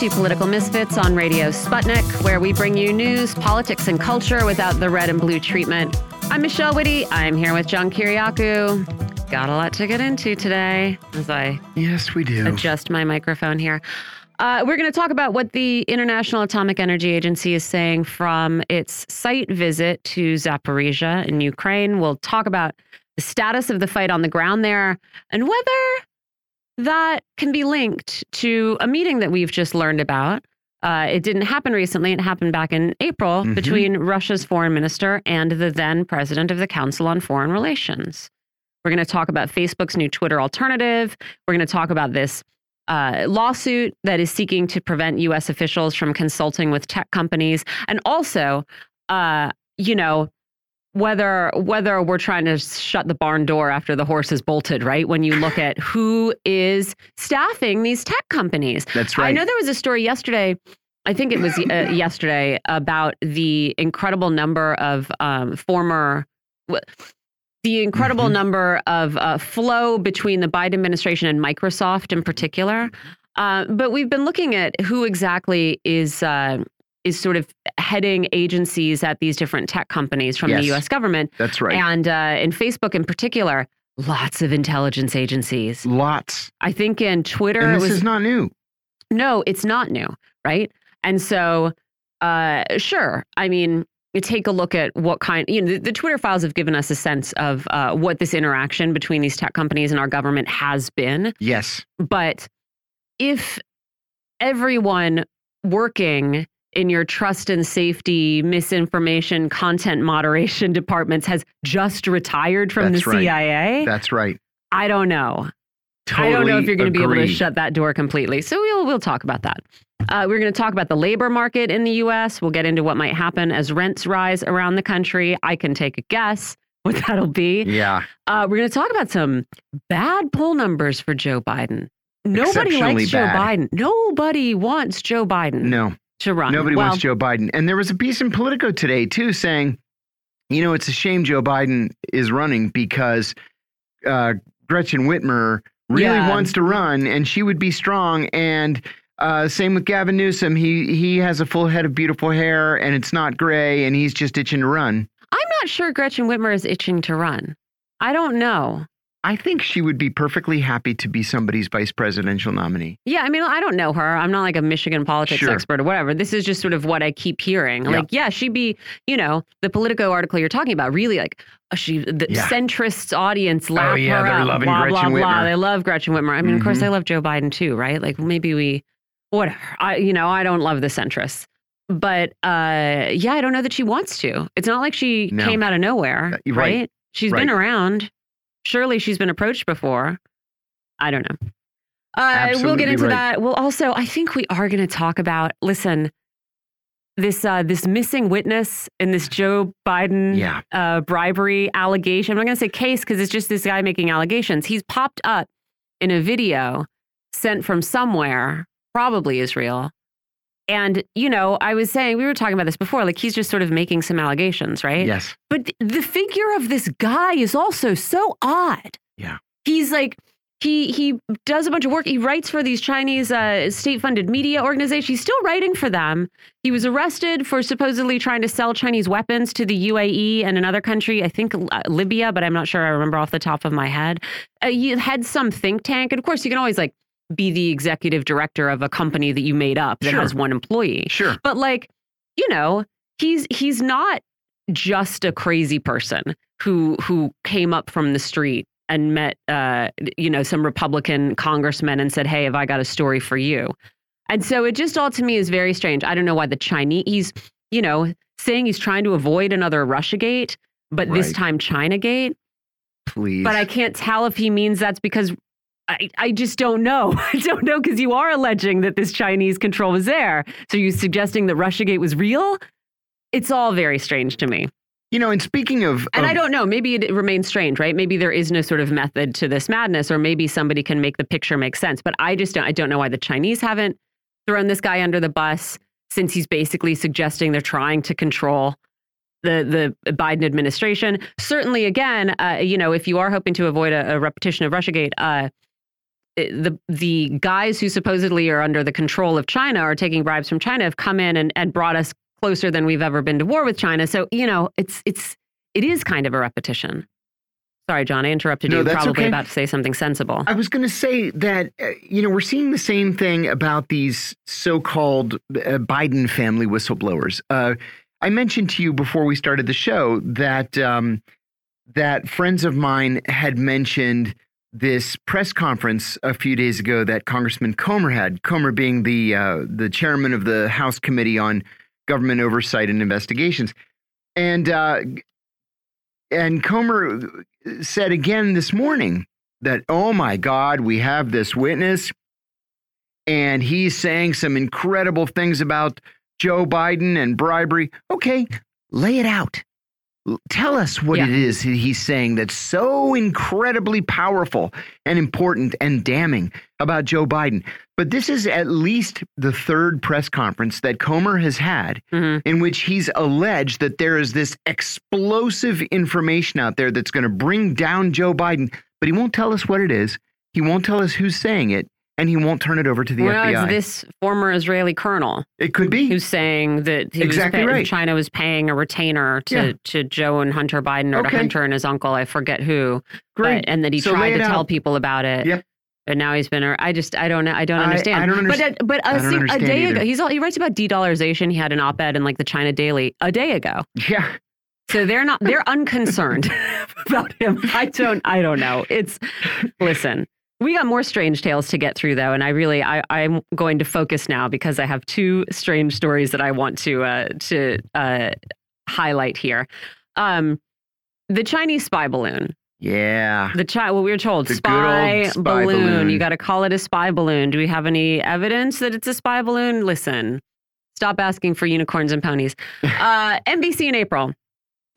to Political Misfits on Radio Sputnik, where we bring you news, politics, and culture without the red and blue treatment. I'm Michelle Witte. I'm here with John Kiriakou. Got a lot to get into today as I yes, we do. adjust my microphone here. Uh, we're going to talk about what the International Atomic Energy Agency is saying from its site visit to Zaporizhia in Ukraine. We'll talk about the status of the fight on the ground there and whether that can be linked to a meeting that we've just learned about. Uh, it didn't happen recently. It happened back in April Mhm. between Russia's foreign minister and the then president of the Council on Foreign Relations. We're going to talk about Facebook's new Twitter alternative. We're going to talk about this uh, lawsuit that is seeking to prevent U.S. officials from consulting with tech companies, and also, uh, you know, whether whether we're trying to shut the barn door after the horse is bolted, right? When you look at who is staffing these tech companies. That's right. I know there was a story yesterday. I think it was uh, yesterday about the incredible number of um, former, the incredible Mhm. number of uh, flow between the Biden administration and Microsoft in particular. Uh, but we've been looking at who exactly is uh, is sort of heading agencies at these different tech companies from the U.S. government, That's right. and uh, in Facebook in particular, lots of intelligence agencies. Lots. I think in Twitter And this was is not new. no, it's not new, right? And so, uh, sure. I mean, you take a look at what kind. You know, the, the Twitter files have given us a sense of uh, what this interaction between these tech companies and our government has been. Yes. But if everyone working in your trust and safety, misinformation, content moderation departments has just retired from That's the right. CIA, That's right. I don't know. Totally I don't know if you're going to be able to shut that door completely. So we'll we'll talk about that. Uh, we're going to talk about the labor market in the U.S. We'll get into what might happen as rents rise around the country. I can take a guess what that'll be. Yeah. Uh, we're going to talk about some bad poll numbers for Joe Biden. Nobody likes Joe bad. Biden. Nobody wants Joe Biden No. To run. Nobody well, wants Joe Biden. And there was a piece in Politico today, too, saying, you know, it's a shame Joe Biden is running because uh, Gretchen Whitmer really Yeah. wants to run and she would be strong. And uh, same with Gavin Newsom. He, he has a full head of beautiful hair and it's not gray and he's just itching to run. I'm not sure Gretchen Whitmer is itching to run. I don't know. I think she would be perfectly happy to be somebody's vice presidential nominee. Yeah, I mean, I don't know her. I'm not like a Michigan politics Sure. expert or whatever. This is just sort of what I keep hearing. Yeah. Like, yeah, she'd be, you know, the Politico article you're talking about, really like, uh, she, the Yeah. centrists audience lap Oh, yeah, her they're up, loving blah, Gretchen blah, blah. Whitmer. They love Gretchen Whitmer. I mean, of course, I love Joe Biden too, right? Like, maybe we, whatever. I, you know, I don't love the centrists. But uh, yeah, I don't know that she wants to. It's not like she No. came out of nowhere, Uh, right. right? She's been around. Surely she's been approached before. I don't know. Uh, we'll get into right. that. We'll also, I think we are going to talk about. Listen, this uh, this missing witness in this Joe Biden Yeah. uh, bribery allegation. I'm not going to say case because it's just this guy making allegations. He's popped up in a video sent from somewhere, probably Israel. And, you know, I was saying, we were talking about this before, like he's just sort of making some allegations, right? Yes. But th- the figure of this guy is also so odd. Yeah. He's like, he he does a bunch of work. He writes for these Chinese uh, state-funded media organizations. He's still writing for them. He was arrested for supposedly trying to sell Chinese weapons to the UAE and another country, I think uh, Libya, but I'm not sure. I remember off the top of my head. Uh, he had some think tank, and of course, you can always like be the executive director of a company that you made up that Sure. has one employee. Sure. But like, you know, he's he's not just a crazy person who who came up from the street and met uh you know some Republican congressman and said, "Hey, have I got a story for you?" And so it just all to me is very strange. I don't know why the Chinese he's, you know, saying he's trying to avoid another Russiagate, but this Right. time Chinagate. Please. But I can't tell if he means that's because I, I just don't know. I don't know because you are alleging that this Chinese control was there. So you're suggesting that Russiagate was real? It's all very strange to me. you know, and speaking of, And I don't know. Maybe it remains strange, right? Maybe there is no sort of method to this madness, or maybe somebody can make the picture make sense. But I just don't. I don't know why the Chinese haven't thrown this guy under the bus since he's basically suggesting they're trying to control the the Biden administration. Certainly, again, uh, you know, if you are hoping to avoid a, a repetition of RussiaGate, uh, the the guys who supposedly are under the control of China are taking bribes from China have come in and, and brought us closer than we've ever been to war with China. So you know, it's it's it is kind of a repetition. Sorry, John, I interrupted No, you. Probably okay. about to say something sensible. I was going to say that, uh, you know, we're seeing the same thing about these so called uh, Biden family whistleblowers. Uh, I mentioned to you before we started the show that um, that friends of mine had mentioned this press conference a few days ago that Congressman Comer had. Comer being the uh, the chairman of the House Committee on Government Oversight and Investigations, and uh, and Comer said again this morning that oh my God, we have this witness, and he's saying some incredible things about Joe Biden and bribery. Okay, lay it out. Tell us what Yeah. it is he's saying that's so incredibly powerful and important and damning about Joe Biden. But this is at least the third press conference that Comer has had Mhm. in which he's alleged that there is this explosive information out there that's going to bring down Joe Biden, but he won't tell us what it is. He won't tell us who's saying it, and he won't turn it over to the Well, FBI. it's this former Israeli colonel it could be. who's saying that he Exactly right. China was paying a retainer to, Yeah. to Joe and Hunter Biden or to Hunter and his uncle, I forget who, Great. but, and that he So tried to it tell people about it. Yeah. But now he's been. I just. I don't know. I don't understand. Uh, uh, I don't understand. But a, but I a, don't se- a day either. ago, he's all, he writes about de-dollarization. He had an op-ed in like the China Daily a day ago. yeah. So they're not. They're unconcerned about him. I don't. I don't know. It's. Listen, we got more strange tales to get through though, and I really, I, I'm going to focus now because I have two strange stories that I want to uh, to uh, highlight here. Um, the Chinese spy balloon. Yeah. The chi- well, we were told The spy, spy balloon. balloon. You got to call it a spy balloon. Do we have any evidence that it's a spy balloon? Listen, stop asking for unicorns and ponies. Uh, NBC in April.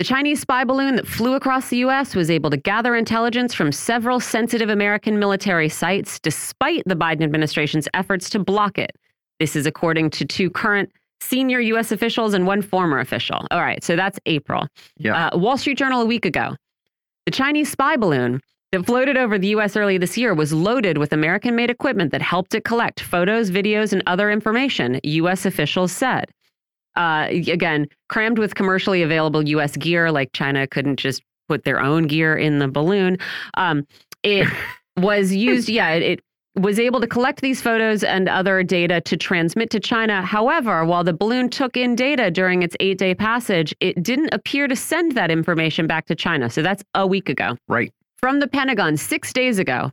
The Chinese spy balloon that flew across the U.S. was able to gather intelligence from several sensitive American military sites, despite the Biden administration's efforts to block it. This is according to two current senior U.S. officials and one former official. All right, so that's April. Yeah. Uh, Wall Street Journal a week ago. The Chinese spy balloon that floated over the U.S. early this year was loaded with American made equipment that helped it collect photos, videos, and other information, U.S. officials said. Uh, again, crammed with commercially available U.S. gear, like China couldn't just put their own gear in the balloon. Um, it was used, yeah, it, it was able to collect these photos and other data to transmit to China. However, while the balloon took in data during its eight day passage, it didn't appear to send that information back to China. So that's a week ago. Right. From the Pentagon six days ago.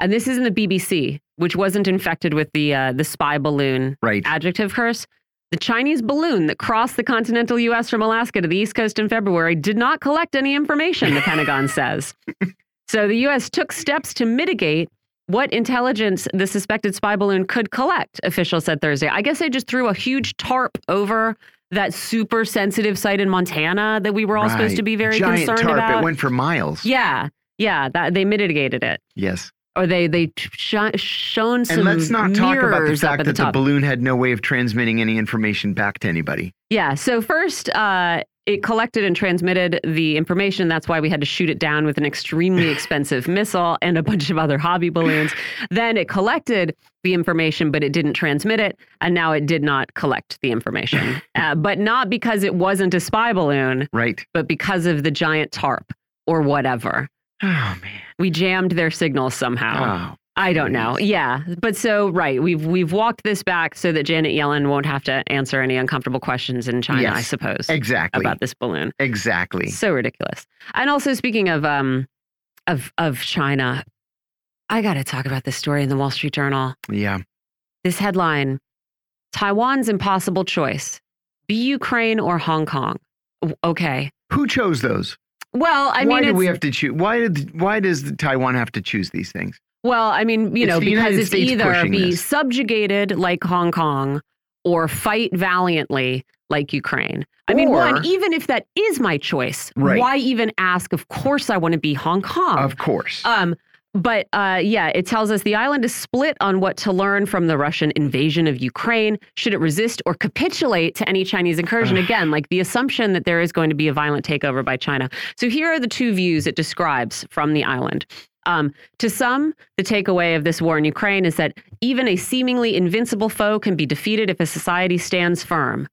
And this is in the BBC, which wasn't infected with the uh, the spy balloon Right. adjective curse. The Chinese balloon that crossed the continental U.S. from Alaska to the East Coast in February did not collect any information, the Pentagon says. So the U.S. took steps to mitigate what intelligence the suspected spy balloon could collect, officials said Thursday. I guess they just threw a huge tarp over that super sensitive site in Montana that we were all supposed to be very Giant concerned tarp. about. It went for miles. yeah, yeah, that, they mitigated it. Yes. Or they they sh shown some And let's not talk about the fact at that the top. balloon had no way of transmitting any information back to anybody. Yeah. So first, uh, it collected and transmitted the information. That's why we had to shoot it down with an extremely expensive missile and a bunch of other hobby balloons. then it collected the information, but it didn't transmit it, and now it did not collect the information. uh, but not because it wasn't a spy balloon, Right. but because of the giant tarp or whatever. Oh man. We jammed their signals somehow. Oh. I don't know. Yeah, but so right, we've we've walked this back so that Janet Yellen won't have to answer any uncomfortable questions in China, I suppose, Exactly. about this balloon. Exactly. So ridiculous. And also speaking of um of of China, I got to talk about this story in the Wall Street Journal. Yeah. This headline: Taiwan's impossible choice: be Ukraine or Hong Kong. Okay. Who chose those? Well, I why mean, do we have to choose? Why did? Why does Taiwan have to choose these things? Well, I mean, you It's know, because it's States either be this. subjugated like Hong Kong or fight valiantly like Ukraine. I mean, one, even if that is my choice, Right. why even ask? Of course, I want to be Hong Kong. Of course. Um, but uh, yeah, it tells us the island is split on what to learn from the Russian invasion of Ukraine. Should it resist or capitulate to any Chinese incursion? Again, like the assumption that there is going to be a violent takeover by China. So here are the two views it describes from the island. Um, to some, the takeaway of this war in Ukraine is that even a seemingly invincible foe can be defeated if a society stands firm.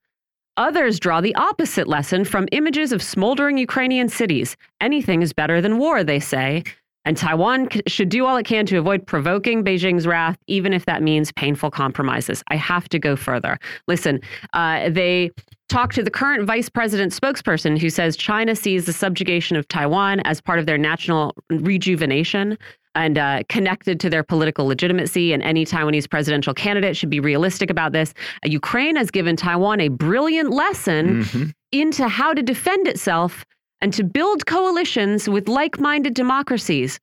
Others draw the opposite lesson from images of smoldering Ukrainian cities. Anything is better than war, they say. And Taiwan should do all it can to avoid provoking Beijing's wrath, even if that means painful compromises. I have to go further. Listen, uh, they talked to the current vice president spokesperson who says China sees the subjugation of Taiwan as part of their national rejuvenation and uh, connected to their political legitimacy. And any Taiwanese presidential candidate should be realistic about this. Uh, Ukraine has given Taiwan a brilliant lesson mm -hmm. into how to defend itself and to build coalitions with like minded democracies.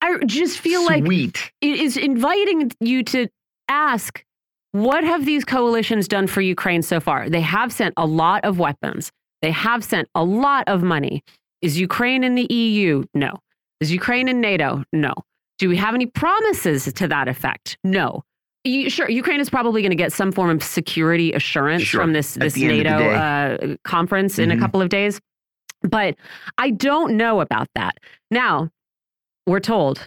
I just feel Sweet. like it is inviting you to ask what have these coalitions done for Ukraine so far? They have sent a lot of weapons. They have sent a lot of money. Is Ukraine in the EU? No. Is Ukraine in NATO? No. Do we have any promises to that effect? No. You, sure, Ukraine is probably going to get some form of security assurance sure. from this this NATO uh, conference mm -hmm. in a mm-hmm. couple of days, but I don't know about that. Now, we're told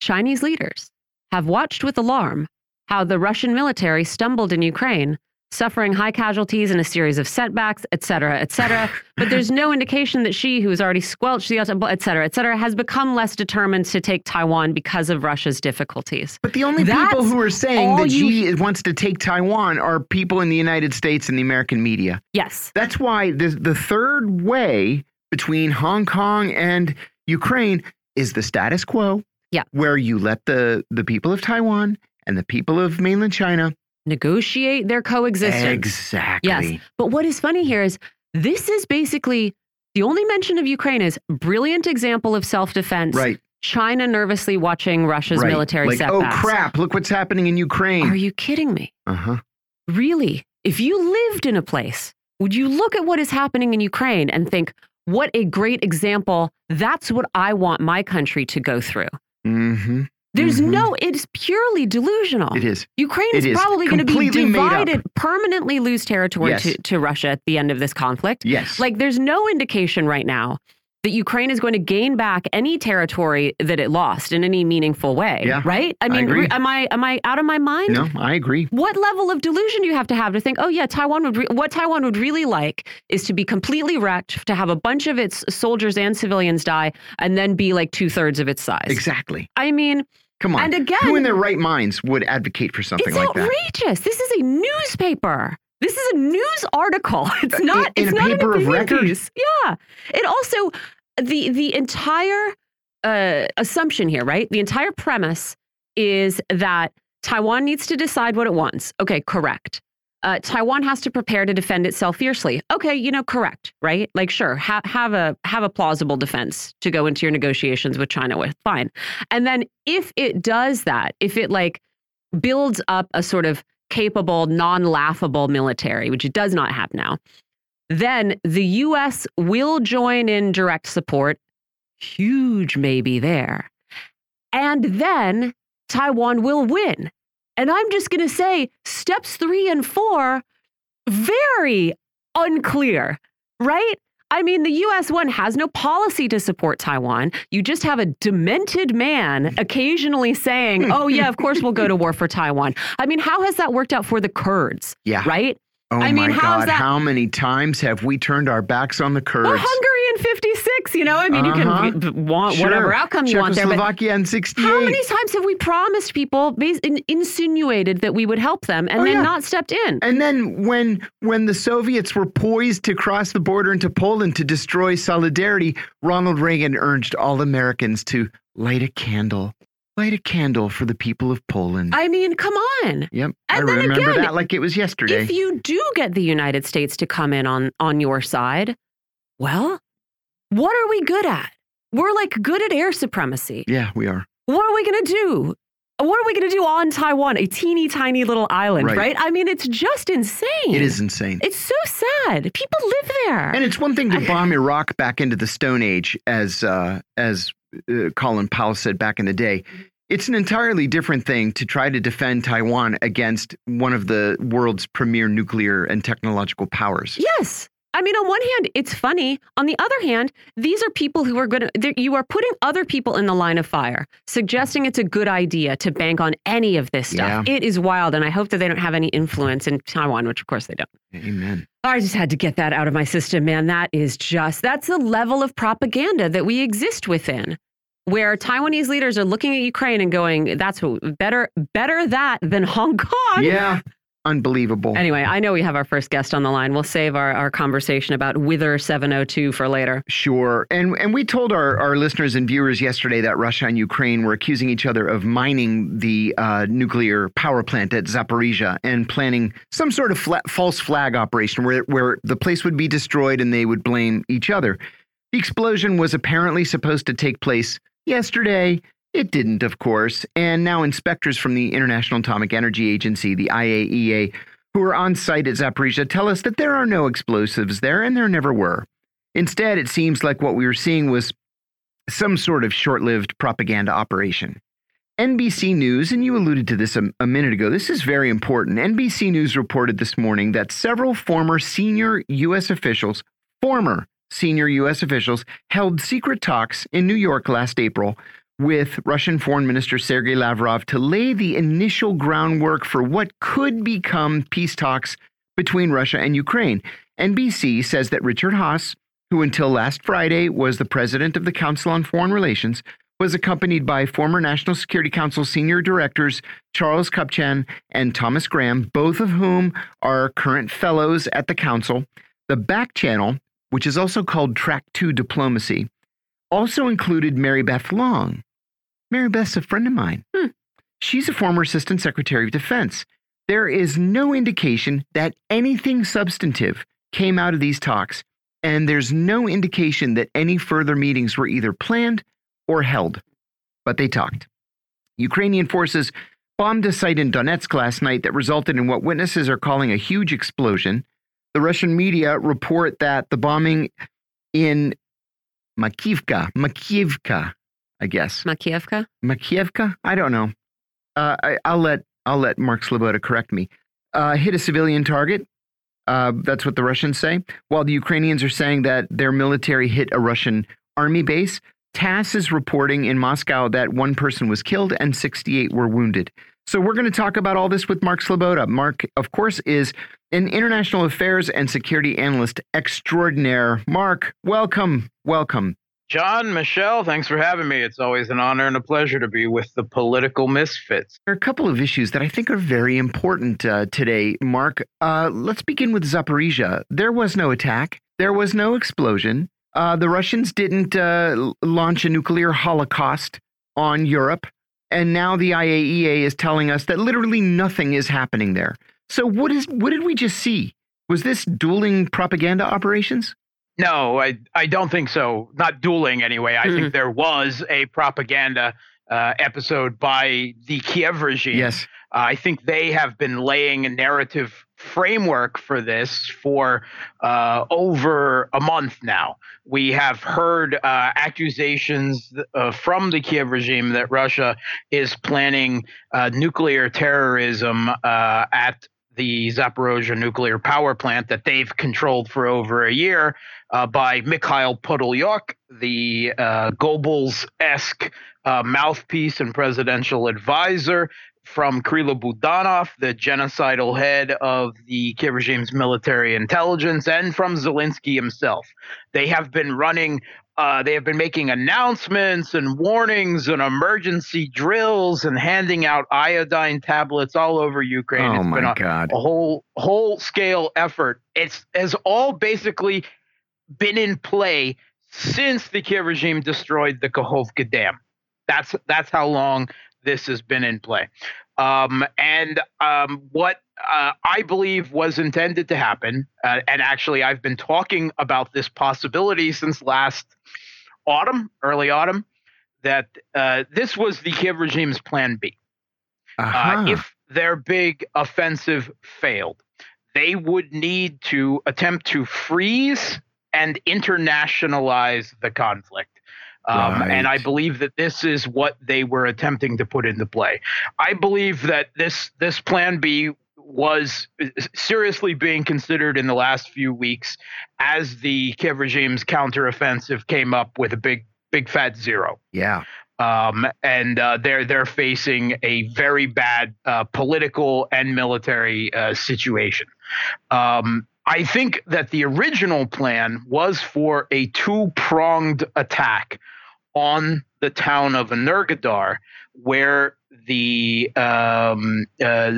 Chinese leaders have watched with alarm how the Russian military stumbled in Ukraine, suffering high casualties and a series of setbacks, et cetera, et cetera. but there's no indication that Xi, who has already squelched the, et cetera, et cetera, has become less determined to take Taiwan because of Russia's difficulties. But the only That's people who are saying that Xi wants to take Taiwan are people in the United States and the American media. Yes. That's why the, the third way between Hong Kong and Ukraine is the status quo. Yeah. Where you let the, the people of Taiwan and the people of mainland China negotiate their coexistence. Exactly. Yes. But what is funny here is this is basically the only mention of Ukraine is brilliant example of self-defense. Right. China nervously watching Russia's right. military like, setbacks. Oh crap, look what's happening in Ukraine. Are you kidding me? Uh-huh. Really? If you lived in a place, would you look at what is happening in Ukraine and think, what a great example. That's what I want my country to go through. Mm-hmm. There's mm -hmm. no, it's purely delusional. It is. Ukraine it is probably going to be divided, permanently lose territory yes. to, to Russia at the end of this conflict. Yes. Like there's no indication right now that Ukraine is going to gain back any territory that it lost in any meaningful way. Yeah, right? I mean, I am I am I out of my mind? No, I agree. What level of delusion do you have to have to think, oh yeah, Taiwan would what Taiwan would really like is to be completely wrecked, to have a bunch of its soldiers and civilians die, and then be like two thirds of its size. Exactly. I mean, Come on. And again, who in their right minds would advocate for something like that? It's outrageous. This is a newspaper. This is a news article. It's not. In, it's a not paper of record. Piece. Yeah. It also the the entire uh, assumption here, right? The entire premise is that Taiwan needs to decide what it wants. Okay, correct uh, Taiwan has to prepare to defend itself fiercely. Okay, you know, correct, right? Like, sure, ha have a have a plausible defense to go into your negotiations with China with. Fine, and then if it does that, if it like builds up a sort of capable, non-laughable military, which it does not have now, then the U.S. will join in direct support. Huge maybe there, and then Taiwan will win and I'm just going to say steps three and four, very unclear, right? I mean, the US one has no policy to support Taiwan. You just have a demented man occasionally saying, oh, yeah, of course we'll go to war for Taiwan. I mean, how has that worked out for the Kurds? Yeah. Right? Oh I mean, my God, how many times have we turned our backs on the Kurds? Well, Hungary in 56, you know, I mean, uh -huh. you can uh-huh. want sure. whatever outcome you want there. Czechoslovakia in 68. How many times have we promised people, insinuated that we would help them and oh, then yeah. not stepped in? And then when, when the Soviets were poised to cross the border into Poland to destroy solidarity, Ronald Reagan urged all Americans to light a candle light a candle for the people of Poland. I mean, come on. Yep. And I remember again, that like it was yesterday. If you do get the United States to come in on on your side, well, what are we good at? We're like good at air supremacy. Yeah, we are. What are we going to do? What are we going to do on Taiwan, a teeny tiny little island, right. right. I mean, it's just insane. It is insane. It's so sad. People live there. And it's one thing to bomb Iraq back into the Stone Age, as uh, as uh, Colin Powell said back in the day. It's an entirely different thing to try to defend Taiwan against one of the world's premier nuclear and technological powers. Yes. I mean, on one hand, it's funny. On the other hand, these are people who are going to, you are putting other people in the line of fire, suggesting it's a good idea to bank on any of this stuff. Yeah. It is wild. And I hope that they don't have any influence in Taiwan, which of course they don't. Amen. I just had to get that out of my system, man. That is just, that's the level of propaganda that we exist within. Where Taiwanese leaders are looking at Ukraine and going, "That's what, better, better that than Hong Kong." Yeah. Unbelievable. Anyway, I know we have our first guest on the line. We'll save our, our conversation about Wither 702 for later. Sure. And and we told our, our listeners and viewers yesterday that Russia and Ukraine were accusing each other of mining the uh, nuclear power plant at Zaporizhia and planning some sort of fla false flag operation where, where the place would be destroyed and they would blame each other. The explosion was apparently supposed to take place yesterday. It didn't, of course. And now inspectors from the International Atomic Energy Agency, the IAEA, who are on site at Zaporizhia, tell us that there are no explosives there and there never were. Instead, it seems like what we were seeing was some sort of short lived propaganda operation. NBC News, and you alluded to this a, a, minute ago, this is very important. NBC News reported this morning that several former senior U.S. officials, former senior U.S. officials, held secret talks in New York last April with Russian Foreign Minister Sergei Lavrov to lay the initial groundwork for what could become peace talks between Russia and Ukraine. NBC says that Richard Haass, who until last Friday was the president of the Council on Foreign Relations, was accompanied by former National Security Council senior directors Charles Kupchan and Thomas Graham, both of whom are current fellows at the Council. The back channel, which is also called Track 2 Diplomacy, also included Mary Beth Long. Mary Beth's a friend of mine. Hmm. She's a former Assistant Secretary of Defense. There is no indication that anything substantive came out of these talks, and there's no indication that any further meetings were either planned or held. But they talked. Ukrainian forces bombed a site in Donetsk last night that resulted in what witnesses are calling a huge explosion. The Russian media report that the bombing in Makivka, Makivka, I guess. Makievka? Makievka? I don't know. Uh, I, will let I'll let Mark Sleboda correct me. Uh, hit a civilian target. Uh, that's what the Russians say. While the Ukrainians are saying that their military hit a Russian army base, TASS is reporting in Moscow that one person was killed and 68 were wounded. So we're going to talk about all this with Mark Sleboda. Mark, of course, is an international affairs and security analyst extraordinaire. Mark, welcome, welcome. John, Michelle, thanks for having me. It's always an honor and a pleasure to be with the political misfits. There are a couple of issues that I think are very important uh, today, Mark. Uh, let's begin with Zaporizhia. There was no attack, there was no explosion. Uh, the Russians didn't uh, launch a nuclear holocaust on Europe. And now the IAEA is telling us that literally nothing is happening there. So what is what did we just see? Was this dueling propaganda operations? No, I I don't think so. Not dueling anyway. I mm -hmm. think there was a propaganda uh, episode by the Kiev regime. Yes. Uh, I think they have been laying a narrative framework for this for uh, over a month now. We have heard uh, accusations uh, from the Kiev regime that Russia is planning uh, nuclear terrorism uh, at the Zaporozhye nuclear power plant that they've controlled for over a year uh, by Mikhail Podolyak, the Goebbels esque mouthpiece and presidential advisor from Kirilo Budanov, the genocidal head of the Kiev regime's military intelligence, and from Zelensky himself. They have been running, uh, they have been making announcements and warnings and emergency drills and handing out iodine tablets all over Ukraine. Oh it's my been a, God. a whole whole scale effort. It's has all basically been in play since the Kiev regime destroyed the Kakhovka Dam. That's that's how long this has been in play. Um, and um, what uh, I believe was intended to happen, uh, and actually I've been talking about this possibility since last autumn, early autumn, that uh, this was the Kiev regime's plan B. Uh, uh-huh. if their big offensive failed, they would need to attempt to freeze and internationalize the conflict. Um, right. And I believe that this is what they were attempting to put into play. I believe that this this plan B was seriously being considered in the last few weeks as the Kiev regime's counteroffensive came up with a big, big fat zero. Yeah. Um, and uh, they're they're facing a very bad uh, political and military uh, situation. Um, I think that the original plan was for a two pronged attack on the town of Energodar, where the um, uh,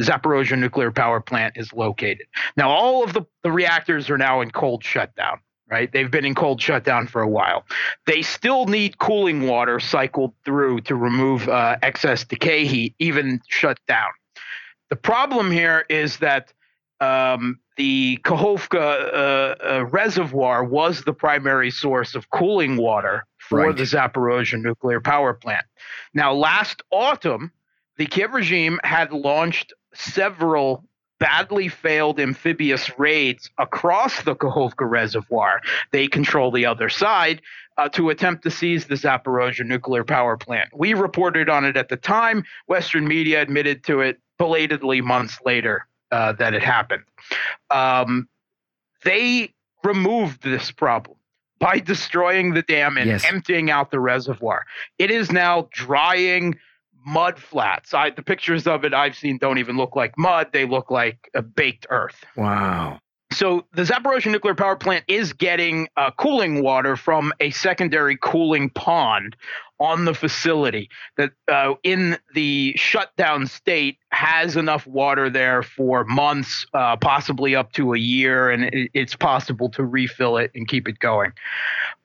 nuclear power plant is located. Now, all of the, the reactors are now in cold shutdown, right? They've been in cold shutdown for a while. They still need cooling water cycled through to remove uh, excess decay heat, even shut down. The problem here is that um, the Kakhovka uh, uh, reservoir was the primary source of cooling water for right. the Zaporozhye nuclear power plant. Now, last autumn, the Kiev regime had launched several badly failed amphibious raids across the Kakhovka reservoir. They control the other side uh, to attempt to seize the Zaporozhye nuclear power plant. We reported on it at the time. Western media admitted to it belatedly months later uh, that it happened. Um, they removed this problem by destroying the dam and yes. emptying out the reservoir. It is now drying mud flats. I, the pictures of it I've seen don't even look like mud; they look like a baked earth. Wow. So the Zaporozhye nuclear power plant is getting uh, cooling water from a secondary cooling pond on the facility that uh, in the shutdown state has enough water there for months, uh, possibly up to a year, and it, it's possible to refill it and keep it going.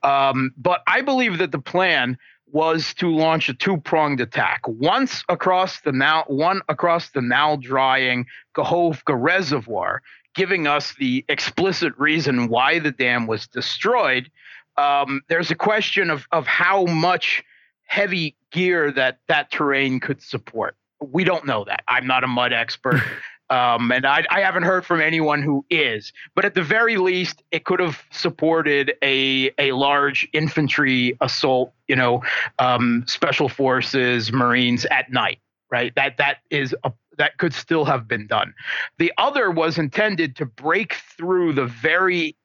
Um, but I believe that the plan was to launch a two-pronged attack. Once across the now one across the now drying Kakhovka reservoir, giving us the explicit reason why the dam was destroyed. Um, there's a question of of how much heavy gear that that terrain could support. We don't know that. I'm not a mud expert. Um, and I, I, haven't heard from anyone who is. But at the very least, it could have supported a a large infantry assault. You know, um, special forces, Marines at night. Right. That that is a that could still have been done. The other was intended to break through the very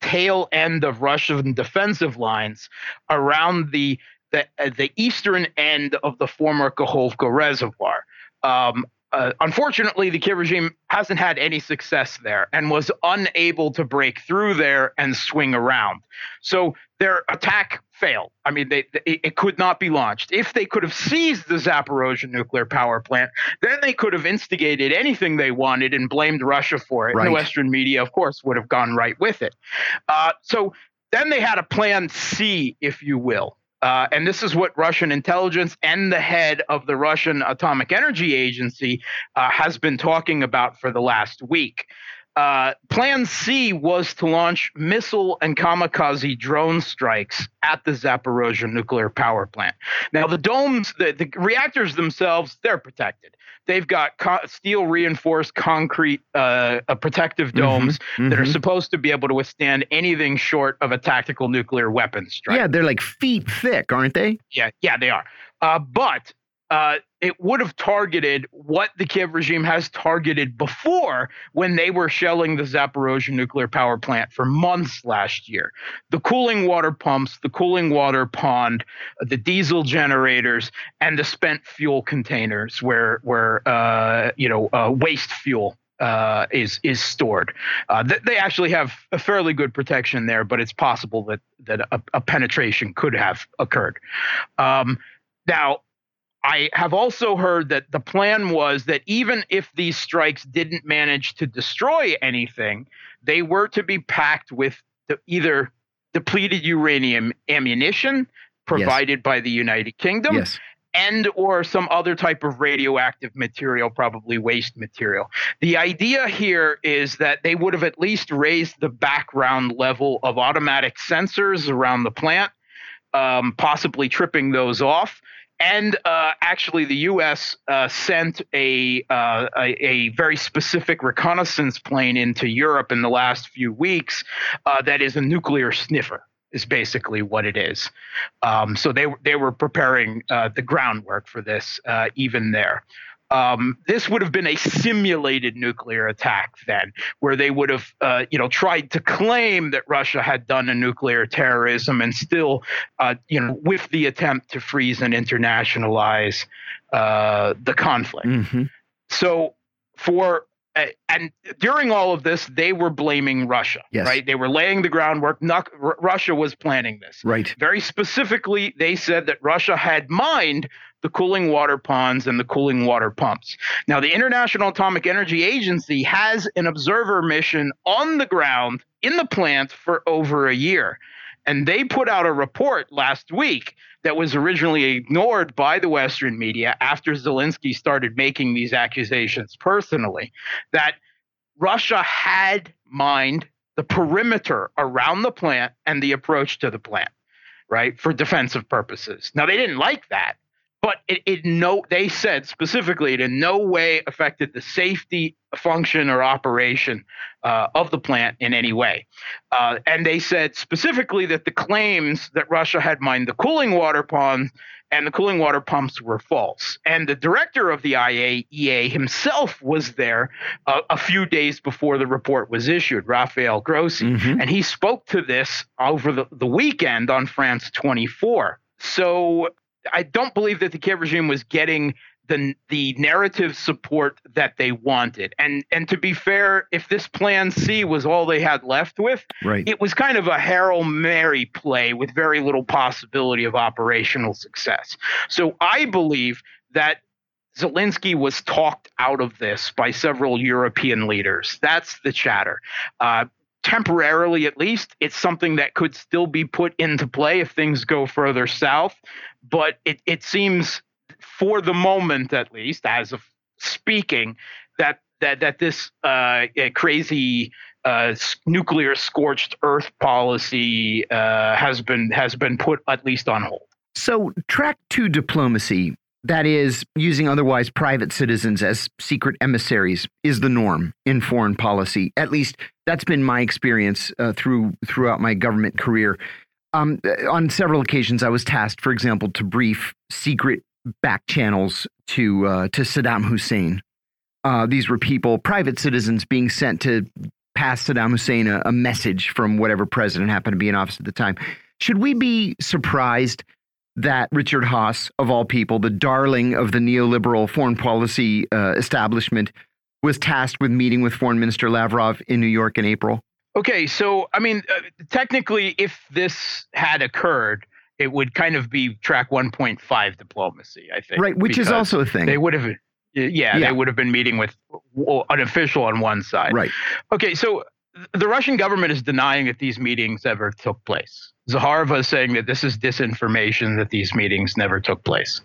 tail end of Russian defensive lines around the the, uh, the eastern end of the former Kakhovka reservoir. Um, uh, unfortunately, the Kiev regime hasn't had any success there and was unable to break through there and swing around. So their attack failed. I mean, they, they, it could not be launched. If they could have seized the Zaporozhye nuclear power plant, then they could have instigated anything they wanted and blamed Russia for it. Right. And the Western media, of course, would have gone right with it. Uh, so then they had a plan C, if you will. Uh, and this is what Russian intelligence and the head of the Russian Atomic Energy Agency uh, has been talking about for the last week. Uh, plan C was to launch missile and kamikaze drone strikes at the Zaporozhye nuclear power plant. Now, the domes, the, the reactors themselves, they're protected. They've got co- steel reinforced concrete uh, uh, protective mm-hmm. domes mm-hmm, that mm-hmm. are supposed to be able to withstand anything short of a tactical nuclear weapon strike. Yeah, they're like feet thick, aren't they? Yeah, yeah, they are. Uh, but uh, it would have targeted what the Kiev regime has targeted before when they were shelling the Zaporozhye nuclear power plant for months last year. The cooling water pumps, the cooling water pond, the diesel generators, and the spent fuel containers where where uh, you know uh, waste fuel uh, is is stored. Uh, th- they actually have a fairly good protection there, but it's possible that that a, a penetration could have occurred. Um, now, I have also heard that the plan was that even if these strikes didn't manage to destroy anything, they were to be packed with the, either depleted uranium ammunition provided yes. by the United Kingdom. Yes. And or some other type of radioactive material, probably waste material. The idea here is that they would have at least raised the background level of automatic sensors around the plant, um, possibly tripping those off and uh, actually, the U.S. Uh, sent a, uh, a, a very specific reconnaissance plane into Europe in the last few weeks. Uh, that is a nuclear sniffer. Is basically what it is. Um, so they they were preparing uh, the groundwork for this uh, even there. Um, this would have been a simulated nuclear attack then, where they would have, uh, you know, tried to claim that Russia had done a nuclear terrorism and still, uh, you know, with the attempt to freeze and internationalize uh, the conflict. Mm -hmm. So for Uh, and during all of this, they were blaming Russia, yes. right? They were laying the groundwork. Not, Russia was planning this. Right. Very specifically, they said that Russia had mined the cooling water ponds and the cooling water pumps. Now, the International Atomic Energy Agency has an observer mission on the ground in the plant for over a year. And they put out a report last week that was originally ignored by the Western media after Zelensky started making these accusations personally that Russia had mined the perimeter around the plant and the approach to the plant, right, for defensive purposes. Now, they didn't like that but it, it no they said specifically it in no way affected the safety function or operation uh, of the plant in any way. Uh, and they said specifically that the claims that russia had mined the cooling water pond and the cooling water pumps were false. And the director of the iaea himself was there uh, a few days before the report was issued rafael grossi. Mm-hmm. and he spoke to this over the, the weekend on france 24 so I don't believe that the Kiev regime was getting the the narrative support that they wanted. And and to be fair, if this plan C was all they had left with, right. it was kind of a Hail Mary play with very little possibility of operational success. So I believe that Zelensky was talked out of this by several European leaders. That's the chatter. Uh, temporarily at least, it's something that could still be put into play if things go further south. But it, it seems, for the moment at least, as of speaking, that that that this uh, crazy uh, nuclear scorched earth policy uh, has been has been put at least on hold. So, track two diplomacy that is, using otherwise private citizens as secret emissaries is the norm in foreign policy. At least that's been my experience uh, through throughout my government career. Um, on several occasions, I was tasked, for example, to brief secret back channels to uh, to Saddam Hussein. Uh, these were people, private citizens, being sent to pass Saddam Hussein a, a message from whatever president happened to be in office at the time. Should we be surprised that Richard Haass, of all people, the darling of the neoliberal foreign policy uh, establishment, was tasked with meeting with Foreign Minister Lavrov in New York in April? Okay, so I mean, uh, technically, if this had occurred, it would kind of be track 1.5 diplomacy, I think. Right, which is also a thing. They would have, yeah, yeah, they would have been meeting with an official on one side. Right. Okay, so the Russian government is denying that these meetings ever took place. Zakharova is saying that this is disinformation, that these meetings never took place.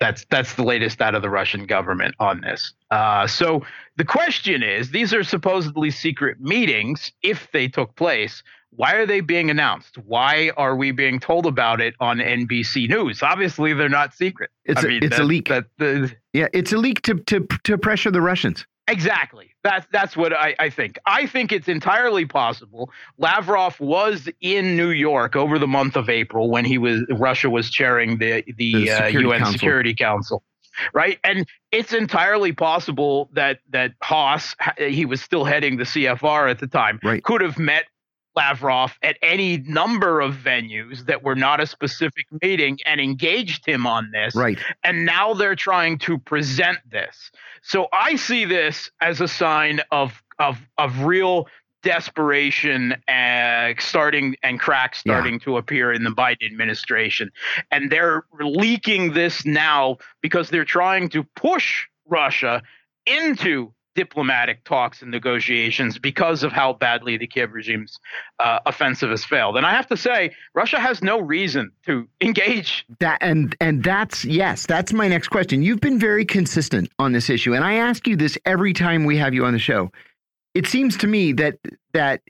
That's that's the latest out of the Russian government on this. Uh, so the question is, these are supposedly secret meetings. If they took place, why are they being announced? Why are we being told about it on NBC News? Obviously, they're not secret. It's I a, mean, it's that, a leak. That, the, yeah, it's a leak to to to pressure the Russians. Exactly. That's that's what I, I think. I think it's entirely possible. Lavrov was in New York over the month of April when he was Russia was chairing the the, the uh, UN Council. Security Council, right? And it's entirely possible that that Haass he was still heading the CFR at the time right. could have met Lavrov at any number of venues that were not a specific meeting and engaged him on this. Right. And now they're trying to present this. So I see this as a sign of of of real desperation uh, starting and cracks starting yeah. to appear in the Biden administration. And they're leaking this now because they're trying to push Russia into diplomatic talks and negotiations because of how badly the Kiev regime's uh, offensive has failed. And I have to say, Russia has no reason to engage. That and and that's yes, that's my next question. You've been very consistent on this issue, and I ask you this every time we have you on the show. It seems to me that that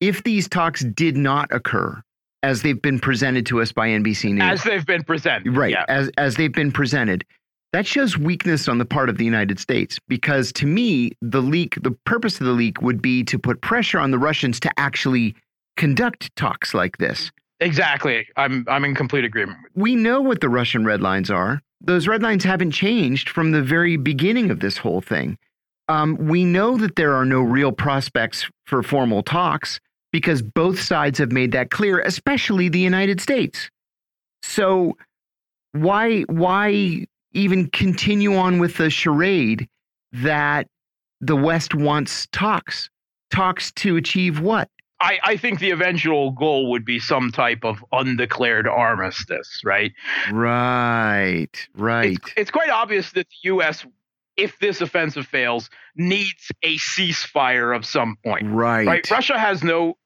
if these talks did not occur as they've been presented to us by NBC News, as they've been presented, right, yeah. as as they've been presented, that shows weakness on the part of the United States because to me, the leak, the purpose of the leak would be to put pressure on the Russians to actually conduct talks like this. Exactly. I'm I'm in complete agreement. We know what the Russian red lines are. those red lines haven't changed from the very beginning of this whole thing. Um, we know that there are no real prospects for formal talks because both sides have made that clear, especially the United States. So why why even continue on with the charade that the West wants talks? Talks to achieve what? I, I think the eventual goal would be some type of undeclared armistice, right? Right, right. It's, it's quite obvious that the U.S., if this offensive fails, needs a ceasefire of some point. Right. Right. Russia has no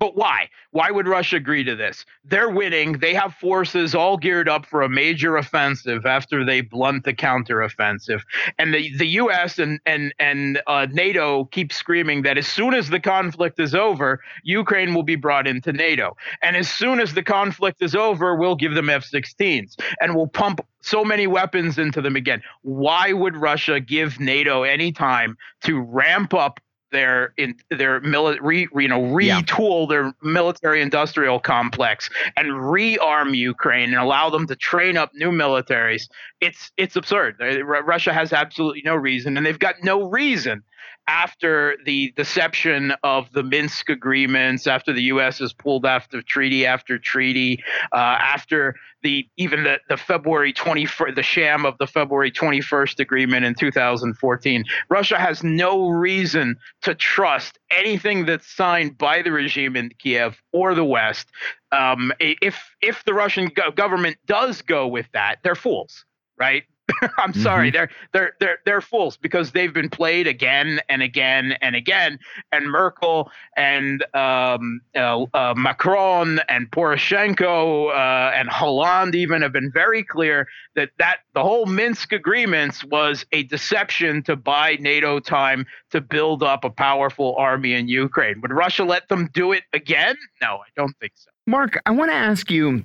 but why? Why would Russia agree to this? They're winning. They have forces all geared up for a major offensive after they blunt the counteroffensive. And the, the U.S. and and and uh, NATO keep screaming that as soon as the conflict is over, Ukraine will be brought into NATO. And as soon as the conflict is over, we'll give them F-16s and we'll pump so many weapons into them again. Why would Russia give NATO any time to ramp up their in their military you know retool yeah. their military industrial complex and rearm Ukraine and allow them to train up new militaries it's it's absurd Russia has absolutely no reason and they've got no reason after the deception of the Minsk agreements, after the U.S. has pulled after treaty after treaty, uh, after the even the, the February 21st, the sham of the February 21st agreement in 2014, Russia has no reason to trust anything that's signed by the regime in Kiev or the West. Um, if if the Russian go- government does go with that, they're fools, right? I'm sorry, mm-hmm. they're they're they're they're fools because they've been played again and again and again. And Merkel and um, uh, uh, Macron and Poroshenko uh, and Hollande even have been very clear that that the whole Minsk agreements was a deception to buy NATO time to build up a powerful army in Ukraine. Would Russia let them do it again? No, I don't think so. Mark, I want to ask you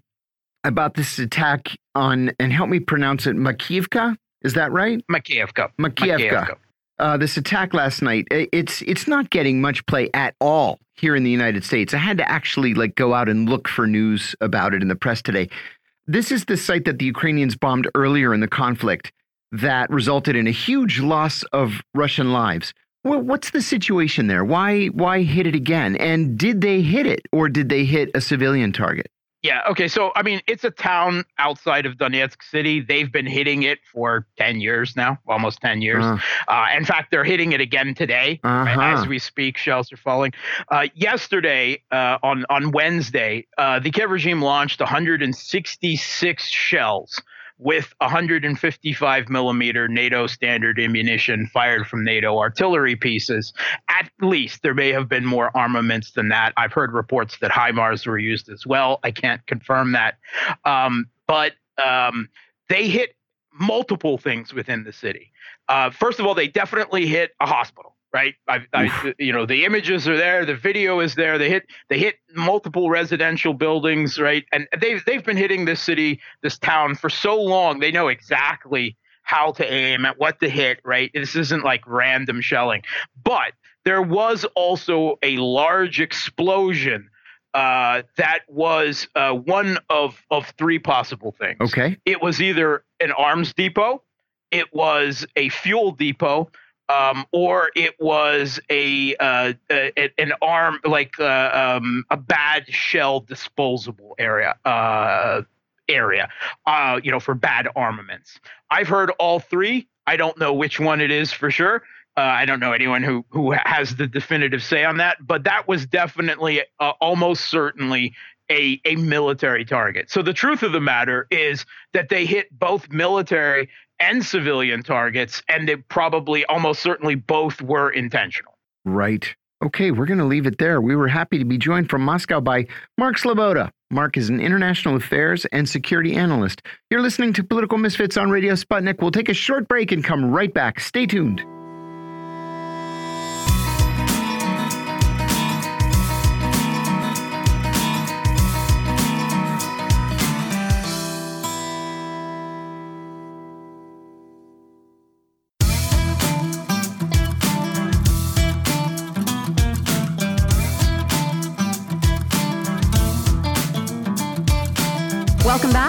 about this attack on, and help me pronounce it, Makiivka. Is that right? Makiivka. Makiivka. Uh, this attack last night, it's it's not getting much play at all here in the United States. I had to actually like go out and look for news about it in the press today. This is the site that the Ukrainians bombed earlier in the conflict that resulted in a huge loss of Russian lives. Well, what's the situation there? Why why hit it again? And did they hit it or did they hit a civilian target? Yeah. Okay. So, I mean, it's a town outside of Donetsk City. They've been hitting it for 10 years now, almost 10 years. Uh, uh, in fact, they're hitting it again today. Uh -huh. right, as we speak, shells are falling. Uh, yesterday, uh, on, on Wednesday, uh, the Kiev regime launched 166 shells with 155 millimeter NATO standard ammunition fired from NATO artillery pieces. At least there may have been more armaments than that. I've heard reports that HIMARS were used as well. I can't confirm that. Um, but um, they hit multiple things within the city. Uh, first of all, they definitely hit a hospital right? I, I, you know, the images are there, the video is there. They hit they hit multiple residential buildings, right? And they've they've been hitting this city, this town for so long. They know exactly how to aim at what to hit, right? This isn't like random shelling. But there was also a large explosion uh, that was uh, one of of three possible things. Okay. It was either an arms depot, it was a fuel depot, um, or it was a, uh, a an arm like uh, um, a bad shell disposable area uh, area, uh, you know, for bad armaments. I've heard all three. I don't know which one it is for sure. Uh, I don't know anyone who who has the definitive say on that, but that was definitely uh, almost certainly a, a military target. So the truth of the matter is that they hit both military and civilian targets, and they probably almost certainly both were intentional. Right. Okay, we're going to leave it there. We were happy to be joined from Moscow by Mark Sleboda. Mark is an international affairs and security analyst. You're listening to Political Misfits on Radio Sputnik. We'll take a short break and come right back. Stay tuned.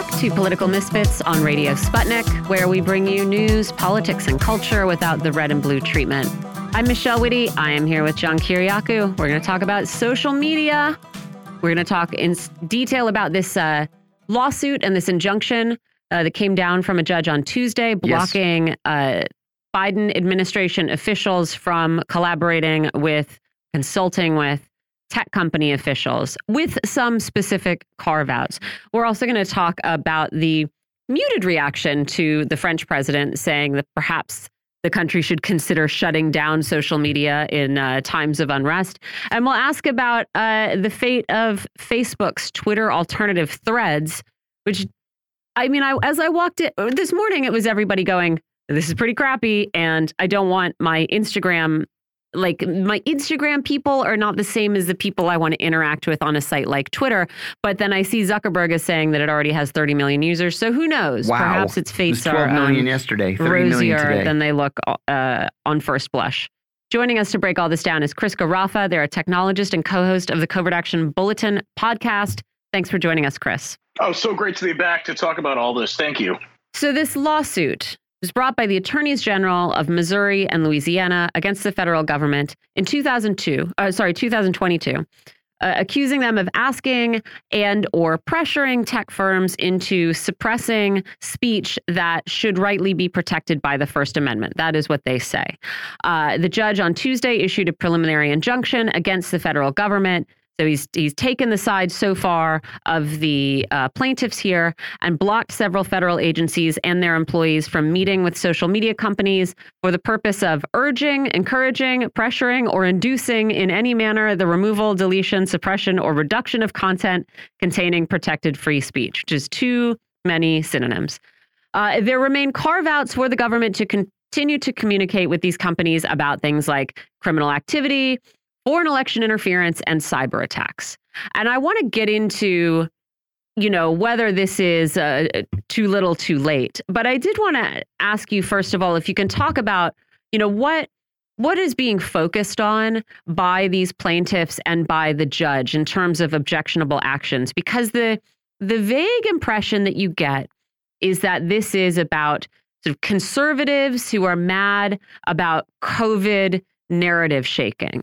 Back to Political Misfits on Radio Sputnik, where we bring you news, politics, and culture without the red and blue treatment. I'm Michelle Witte. I am here with John Kiriakou. We're going to talk about social media. We're going to talk in detail about this uh, lawsuit and this injunction uh, that came down from a judge on Tuesday, blocking yes. uh, Biden administration officials from collaborating with, consulting with tech company officials with some specific carve outs. We're also going to talk about the muted reaction to the French president saying that perhaps the country should consider shutting down social media in uh, times of unrest. And we'll ask about uh, the fate of Facebook's Twitter alternative threads, which I mean, I, as I walked it this morning, it was everybody going, this is pretty crappy. And I don't want my Instagram like my Instagram people are not the same as the people I want to interact with on a site like Twitter. But then I see Zuckerberg is saying that it already has 30 million users. So who knows? Wow. Perhaps its fates it 12 million um, yesterday, 30 rosier million today. than they look uh, on first blush. Joining us to break all this down is Chris Garaffa. They're a technologist and co-host of the Covert Action Bulletin podcast. Thanks for joining us, Chris. Oh, so great to be back to talk about all this. Thank you. So this lawsuit was brought by the attorneys general of Missouri and Louisiana against the federal government in 2002, uh, sorry, 2022. Uh, accusing them of asking and or pressuring tech firms into suppressing speech that should rightly be protected by the First Amendment. That is what they say. Uh, the judge on Tuesday issued a preliminary injunction against the federal government so he's he's taken the side so far of the uh, plaintiffs here and blocked several federal agencies and their employees from meeting with social media companies for the purpose of urging, encouraging, pressuring, or inducing in any manner the removal, deletion, suppression, or reduction of content containing protected free speech, which is too many synonyms. Uh, there remain carve outs for the government to continue to communicate with these companies about things like criminal activity, foreign election interference and cyber attacks. And I want to get into you know whether this is uh, too little too late but i did want to ask you first of all if you can talk about you know what what is being focused on by these plaintiffs and by the judge in terms of objectionable actions because the the vague impression that you get is that this is about sort of conservatives who are mad about covid narrative shaking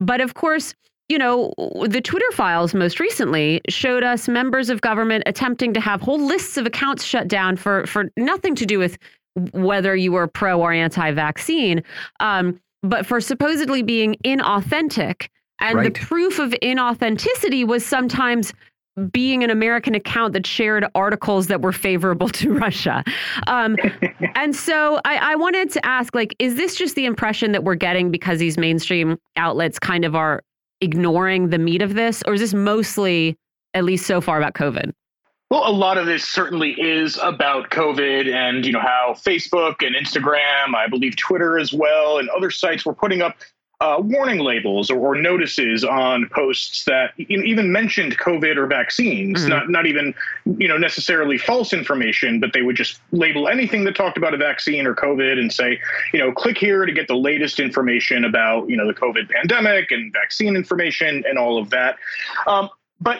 but of course, you know, the Twitter files most recently showed us members of government attempting to have whole lists of accounts shut down for for nothing to do with whether you were pro or anti-vaccine, um, but for supposedly being inauthentic. And right. the proof of inauthenticity was sometimes being an American account that shared articles that were favorable to Russia. Um, and so I, I, wanted to ask, like, is this just the impression that we're getting because these mainstream outlets kind of are ignoring the meat of this, or is this mostly, at least so far, about COVID? Well, a lot of this certainly is about COVID and, you know, how Facebook and Instagram, I believe Twitter as well, and other sites were putting up uh, warning labels or, or, notices on posts that even mentioned COVID or vaccines, mm-hmm. not not even you know necessarily false information, but they would just label anything that talked about a vaccine or COVID and say, you know, click here to get the latest information about you know the COVID pandemic and vaccine information and all of that. Um, but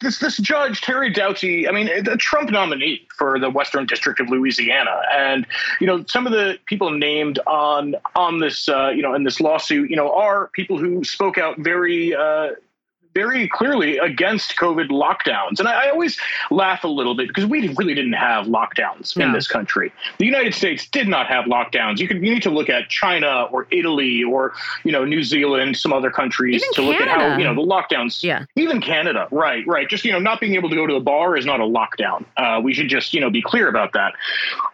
this this judge Terry Doughty, I mean, the Trump nominee for the Western District of Louisiana, and you know, some of the people named on on this, uh, you know, in this lawsuit, you know, are people who spoke out very. Uh, very clearly against COVID lockdowns. And I, I, always laugh a little bit because we really didn't have lockdowns in this country. The United States did not have lockdowns. You could you need to look at China or Italy or you know New Zealand, some other countries even to Canada. look at how you know the lockdowns. Yeah, even Canada. Right, right. Just you know not being able to go to a bar is not a lockdown. Uh, we should just you know be clear about that.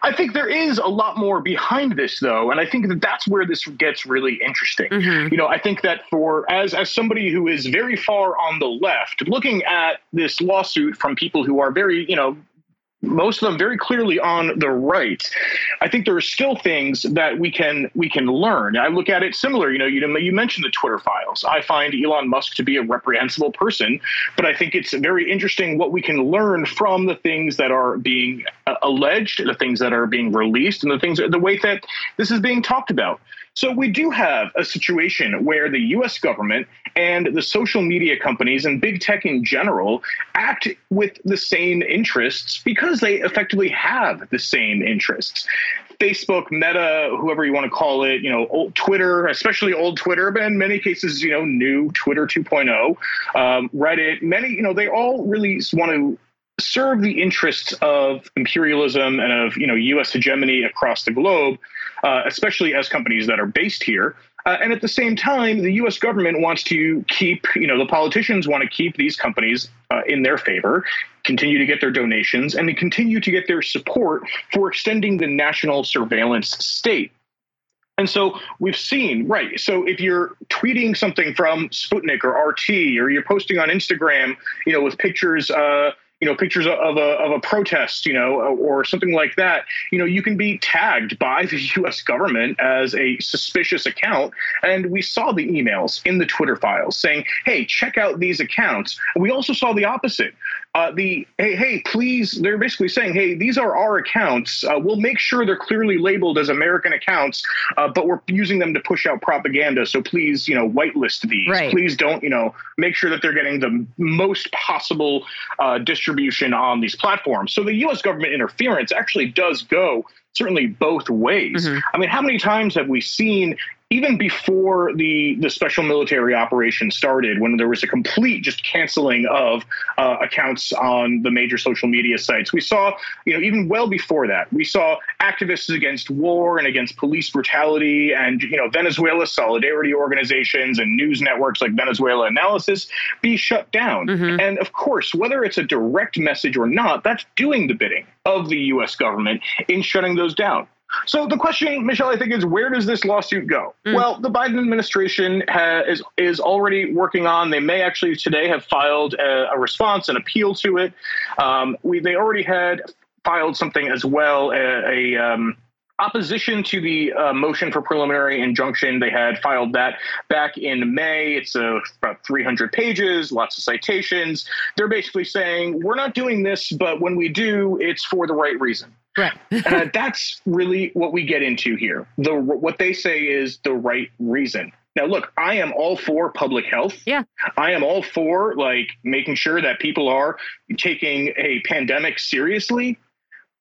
I think there is a lot more behind this though, and I think that that's where this gets really interesting. Mm-hmm. You know, I think that for as as somebody who is very far on the left, looking at this lawsuit from people who are very, you know, most of them very clearly on the right. I think there are still things that we can we can learn. I look at it similar. You know, you you mentioned the Twitter files. I find Elon Musk to be a reprehensible person, but I think it's very interesting what we can learn from the things that are being uh, alleged, the things that are being released, and the things the way that this is being talked about. So we do have a situation where the US government and the social media companies and big tech in general act with the same interests because they effectively have the same interests. Facebook, Meta, whoever you want to call it, you know, old Twitter, especially old Twitter, but in many cases, you know, new Twitter 2.0, um, Reddit, many, you know, they all really want to serve the interests of imperialism and of you know U.S. hegemony across the globe, uh, especially as companies that are based here. Uh, and at the same time, the U.S. government wants to keep, you know, the politicians want to keep these companies uh, in their favor, continue to get their donations, and to continue to get their support for extending the national surveillance state. And so we've seen, right? So if you're tweeting something from Sputnik or RT, or you're posting on Instagram, you know, with pictures, uh, you know pictures of a of a protest you know or something like that you know you can be tagged by the US government as a suspicious account. And we saw the emails in the Twitter files saying hey check out these accounts. And we also saw the opposite uh, the hey hey please they're basically saying hey these are our accounts uh, we'll make sure they're clearly labeled as american accounts uh, but we're using them to push out propaganda so please you know whitelist these right. please don't you know make sure that they're getting the most possible uh, distribution on these platforms so the us government interference actually does go certainly both ways. Mm-hmm. I mean, how many times have we seen even before the the special military operation started, when there was a complete just canceling of uh, accounts on the major social media sites, we saw, you know, even well before that, we saw activists against war and against police brutality, and you know, Venezuela solidarity organizations and news networks like Venezuela Analysis be shut down. Mm-hmm. And of course, whether it's a direct message or not, that's doing the bidding of the U.S. government in shutting those down. So the question, Michelle, I think is where does this lawsuit go? Mm. Well, the Biden administration ha- is is already working on. They may actually today have filed a, a response, an appeal to it. Um, we they already had filed something as well, a, a um, opposition to the uh, motion for preliminary injunction. They had filed that back in May. It's uh, about 300 pages, lots of citations. They're basically saying, we're not doing this, but when we do, it's for the right reason. Right. uh, that's really what we get into here. The what they say is the right reason. Now, look, I am all for public health. Yeah. I am all for like making sure that people are taking a pandemic seriously.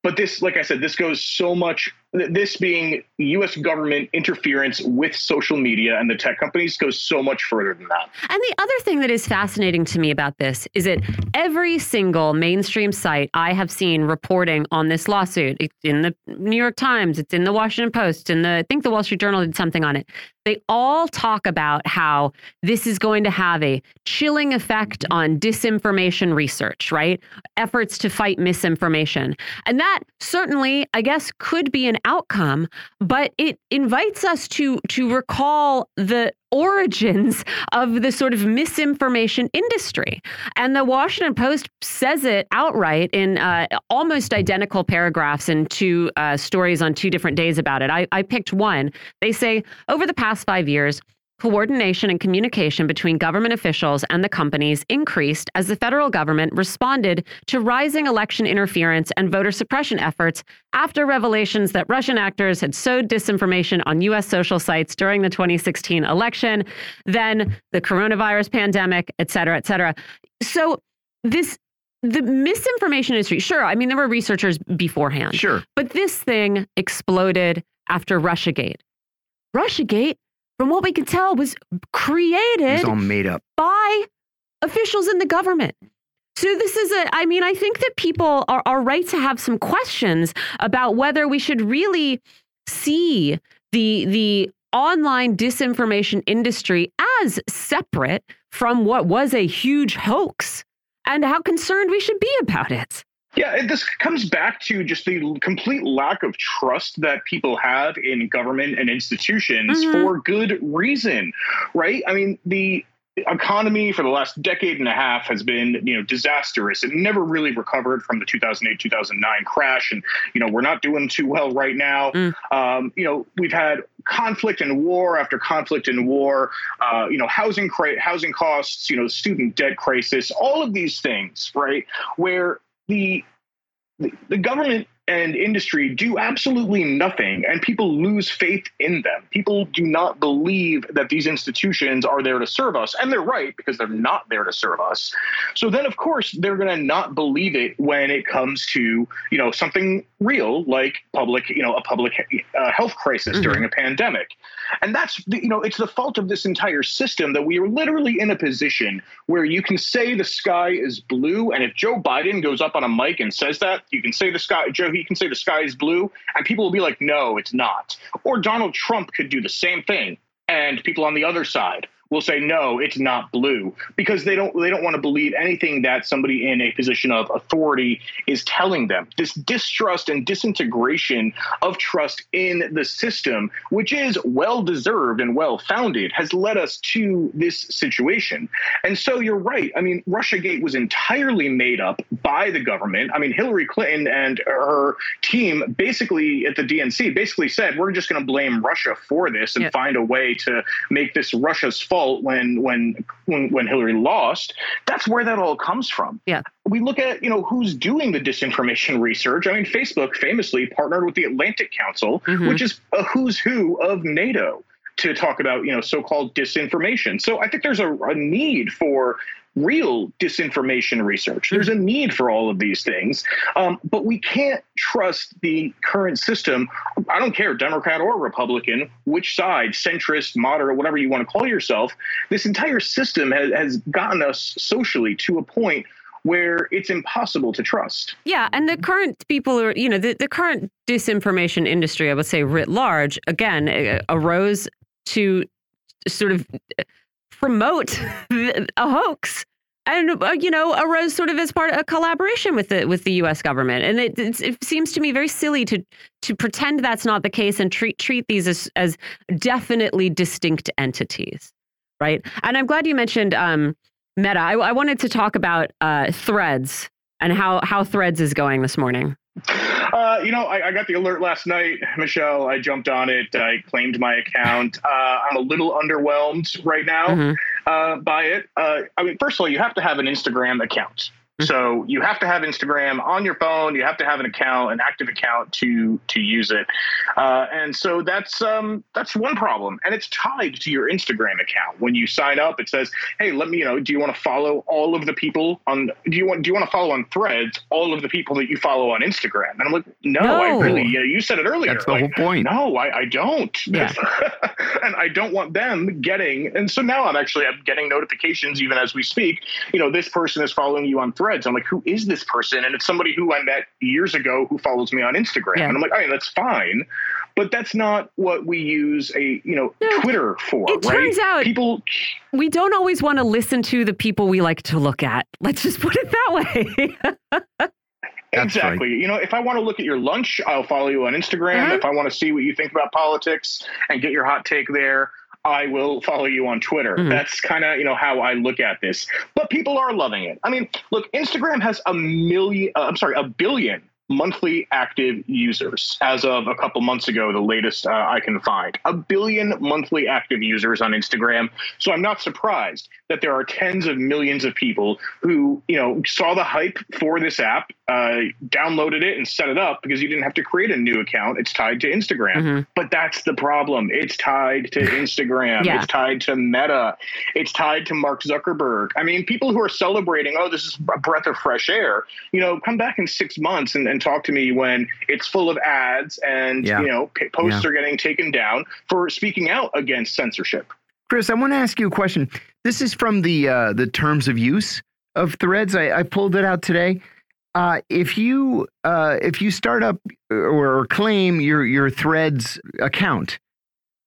But this, like I said, this goes so much this being US government interference with social media and the tech companies goes so much further than that. And the other thing that is fascinating to me about this is that every single mainstream site I have seen reporting on this lawsuit, it's in the New York Times, it's in the Washington Post, and I think the Wall Street Journal did something on it. They all talk about how this is going to have a chilling effect on disinformation research, right? Efforts to fight misinformation. And that certainly, I guess, could be an outcome, but it invites us to to recall the origins of the sort of misinformation industry. And the Washington Post says it outright in uh, almost identical paragraphs in two uh, stories on two different days about it. I, I picked one. They say over the past five years, Coordination and communication between government officials and the companies increased as the federal government responded to rising election interference and voter suppression efforts after revelations that Russian actors had sowed disinformation on U.S. social sites during the 2016 election, then the coronavirus pandemic, et cetera, et cetera. So this the misinformation industry, sure, I mean, there were researchers beforehand. Sure. But this thing exploded after Russiagate. Russiagate from what we can tell, was created it was all made up by officials in the government. So this is a, I mean, I think that people are, are right to have some questions about whether we should really see the the online disinformation industry as separate from what was a huge hoax and how concerned we should be about it. Yeah, this comes back to just the complete lack of trust that people have in government and institutions mm-hmm. for good reason, right? I mean, the economy for the last decade and a half has been you know disastrous it never really recovered from the 2008 2009 crash and you know we're not doing too well right now mm. um, you know we've had conflict and war after conflict and war uh, you know housing cra- housing costs you know student debt crisis all of these things right where the the, government and industry do absolutely nothing, and people lose faith in them. People do not believe that these institutions are there to serve us, and they're right because they're not there to serve us. So then, of course, they're going to not believe it when it comes to you know something real like public, you know, a public uh, health crisis mm-hmm. during a pandemic. And that's, you know, it's the fault of this entire system that we are literally in a position where you can say the sky is blue. And if Joe Biden goes up on a mic and says that, you can say the sky, Joe, he can say the sky is blue, and people will be like, no, it's not. Or Donald Trump could do the same thing. And people on the other side will say no it's not blue. Because they don't they don't want to believe anything that somebody in a position of authority is telling them. This distrust and disintegration of trust in the system which is well deserved and well founded has led us to this situation. And so you're right. I mean russiagate was entirely made up by the government. I mean hillary clinton and her team basically at the dnc basically said we're just going to blame russia for this and yeah. find a way to make this russia's fault fault when when when when Hillary lost. That's where that all comes from. Yeah. We look at you know who's doing the disinformation research. I mean, Facebook famously partnered with the Atlantic Council, mm-hmm. which is a who's who of NATO to talk about you know so-called disinformation. So I think there's a, a need for real disinformation research. There's a need for all of these things, um, but we can't trust the current system. I don't care, Democrat or Republican, which side, centrist, moderate, whatever you want to call yourself. This entire system has, has gotten us socially to a point where it's impossible to trust. Yeah, and the current people are, you know, the, the current disinformation industry, I would say writ large, again, arose to sort of promote a hoax and uh, you know arose sort of as part of a collaboration with the with the U.S. government, and it, it seems to me very silly to to pretend that's not the case and treat treat these as as definitely distinct entities, right? And I'm glad you mentioned um, Meta. I, I, wanted to talk about uh, Threads and how how Threads is going this morning. Uh, you know, I, I, got the alert last night, Michelle. I jumped on it. I claimed my account. Uh, I'm a little underwhelmed right now mm-hmm. Uh, by it. Uh, I mean, first of all, you have to have an Instagram account. So you have to have Instagram on your phone. You have to have an account, an active account to to use it. Uh, and so that's um, that's one problem, and it's tied to your Instagram account. When you sign up, it says, "Hey, let me you know. Do you want to follow all of the people on? Do you want do you want to follow on Threads all of the people that you follow on Instagram?" And I'm like, "No, no. I really. You, know, you said it earlier. That's the like, whole point. No, I, I don't. Yeah. and I don't want them getting. And so now I'm actually I'm getting notifications even as we speak. You know, this person is following you on Threads threads. I'm like, who is this person? And it's somebody who I met years ago who follows me on Instagram. Yeah. And I'm like, oh, that's fine. But that's not what we use a you know no, Twitter for. It right? turns out people we don't always want to listen to the people we like to look at. Let's just put it that way. exactly. Right. You know, if I want to look at your lunch, I'll follow you on Instagram. Uh-huh. If I want to see what you think about politics and get your hot take there, I will follow you on Twitter. Mm-hmm. That's kind of you know how I look at this. But people are loving it. I mean, look, Instagram has a million. Uh, I'm sorry, a billion monthly active users as of a couple months ago, the latest uh, I can find. A billion monthly active users on Instagram. So I'm not surprised that there are tens of millions of people who, you know, saw the hype for this app, uh, downloaded it and set it up because you didn't have to create a new account. It's tied to Instagram. Mm-hmm. But that's the problem. It's tied to Instagram. yeah. It's tied to Meta. It's tied to Mark Zuckerberg. I mean, people who are celebrating, oh, this is a breath of fresh air, you know, come back in six months and, and talk to me when it's full of ads and yeah. you know posts yeah. are getting taken down for speaking out against censorship. Chris, I want to ask you a question. This is from the uh, the terms of use of Threads. I, I pulled it out today. Uh, if you uh, if you start up or claim your your Threads account,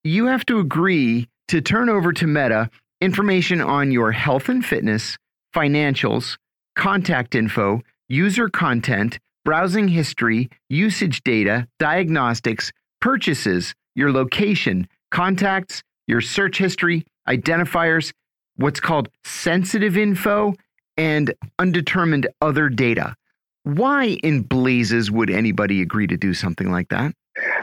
you have to agree to turn over to Meta information on your health and fitness, financials, contact info, user content, browsing history, usage data, diagnostics, purchases, your location, contacts, your search history, identifiers, what's called sensitive info, and undetermined other data. Why in blazes would anybody agree to do something like that?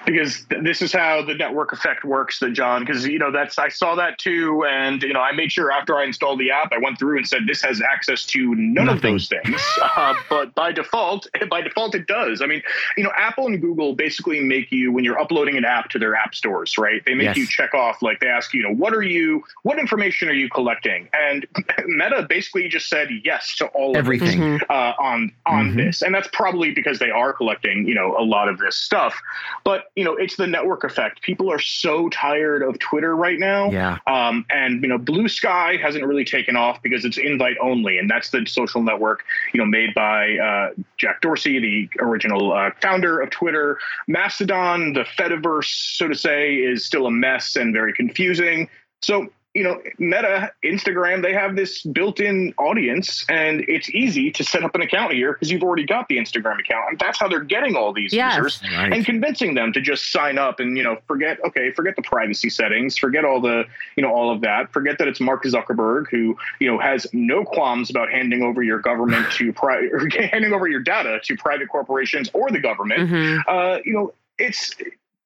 Because this is how the network effect works that john because you know that's i saw that too and you know i made sure after i installed the app i went through and said this has access to none Nothing. of those things. Uh, but by default by default it does. I mean you know apple and google basically make you when you're uploading an app to their app stores right they make yes. you check off like they ask you, you know what are you what information are you collecting? And meta basically just said yes to all everything of this, uh, on on mm-hmm. this. And that's probably because they are collecting you know a lot of this stuff. But you know, it's the network effect. People are so tired of Twitter right now. Yeah. Um, and you know, Bluesky hasn't really taken off because it's invite only, and that's the social network you know made by uh, Jack Dorsey, the original uh, founder of Twitter. Mastodon, the Fediverse, so to say, is still a mess and very confusing. So you know, Meta, Instagram, they have this built-in audience, and it's easy to set up an account here because you've already got the Instagram account, and that's how they're getting all these yes. users right. and convincing them to just sign up and you know forget okay, forget the privacy settings, forget all the you know all of that, forget that it's Mark Zuckerberg who you know has no qualms about handing over your government to pri- handing over your data to private corporations or the government. Mm-hmm. Uh, you know, it's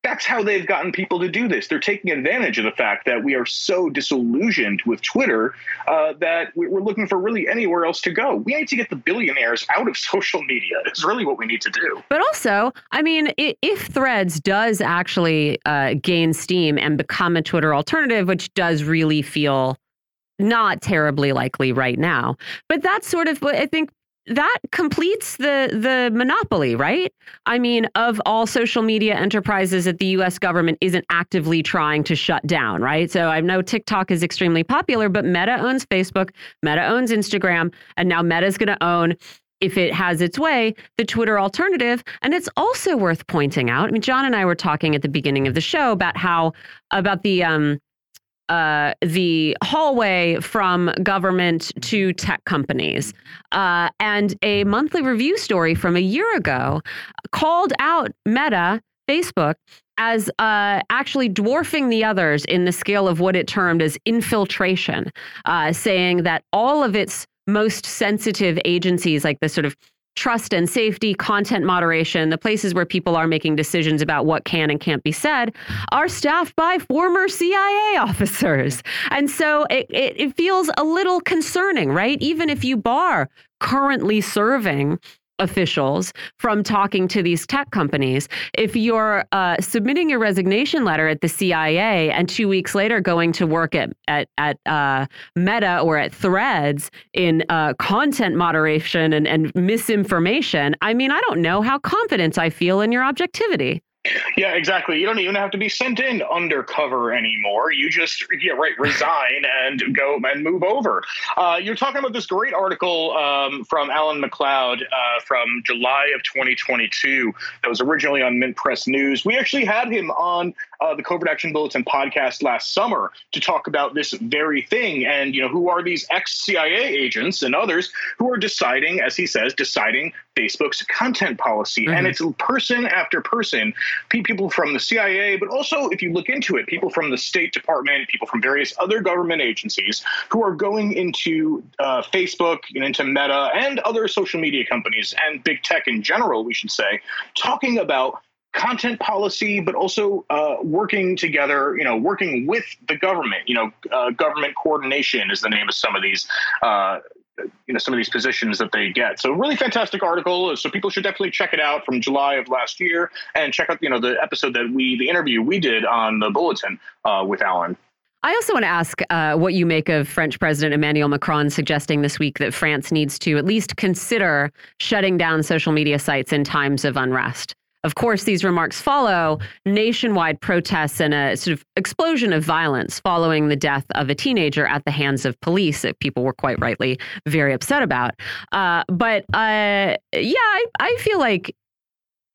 that's how they've gotten people to do this. They're taking advantage of the fact that we are so disillusioned with Twitter uh, that we're looking for really anywhere else to go. We need to get the billionaires out of social media. It's really what we need to do. But also, I mean, if Threads does actually uh, gain steam and become a Twitter alternative, which does really feel not terribly likely right now. But that's sort of what I think that completes the the monopoly, right? I mean, of all social media enterprises that the US government isn't actively trying to shut down, right? So I know TikTok is extremely popular, but Meta owns Facebook, Meta owns Instagram, and now Meta's going to own if it has its way, the Twitter alternative. And it's also worth pointing out. I mean, John and I were talking at the beginning of the show about how about the um uh, the hallway from government to tech companies. Uh, and a monthly review story from a year ago called out Meta, Facebook, as uh, actually dwarfing the others in the scale of what it termed as infiltration, uh, saying that all of its most sensitive agencies, like the sort of trust and safety, content moderation, the places where people are making decisions about what can and can't be said, are staffed by former CIA officers. And so it, it, it feels a little concerning, right? Even if you bar currently serving officials from talking to these tech companies. If you're uh, submitting your resignation letter at the CIA and two weeks later going to work at at, at uh, Meta or at Threads in uh, content moderation and, and misinformation, I mean, I don't know how confident I feel in your objectivity. Yeah, exactly. You don't even have to be sent in undercover anymore. You just, yeah, right, resign and go and move over. Uh, you're talking about this great article um, from Alan MacLeod uh, from July of 2022 that was originally on Mint Press News. We actually had him on uh, the Covert Action Bulletin podcast last summer to talk about this very thing. And, you know, who are these ex CIA agents and others who are deciding, as he says, deciding Facebook's content policy. Mm-hmm. And it's person after person people from the CIA, but also if you look into it, people from the State Department, people from various other government agencies who are going into uh, Facebook and into Meta and other social media companies and big tech in general, we should say, talking about content policy, but also uh, working together, you know, working with the government. You know, uh, government coordination is the name of some of these uh, you know some of these positions that they get. So really fantastic article. So people should definitely check it out from July of last year and check out you know the episode that we the interview we did on the bulletin uh, with Alan. I also want to ask uh, what you make of French President Emmanuel Macron suggesting this week that France needs to at least consider shutting down social media sites in times of unrest. Of course, these remarks follow nationwide protests and a sort of explosion of violence following the death of a teenager at the hands of police that people were quite rightly very upset about. Uh, but uh, yeah, I, I feel like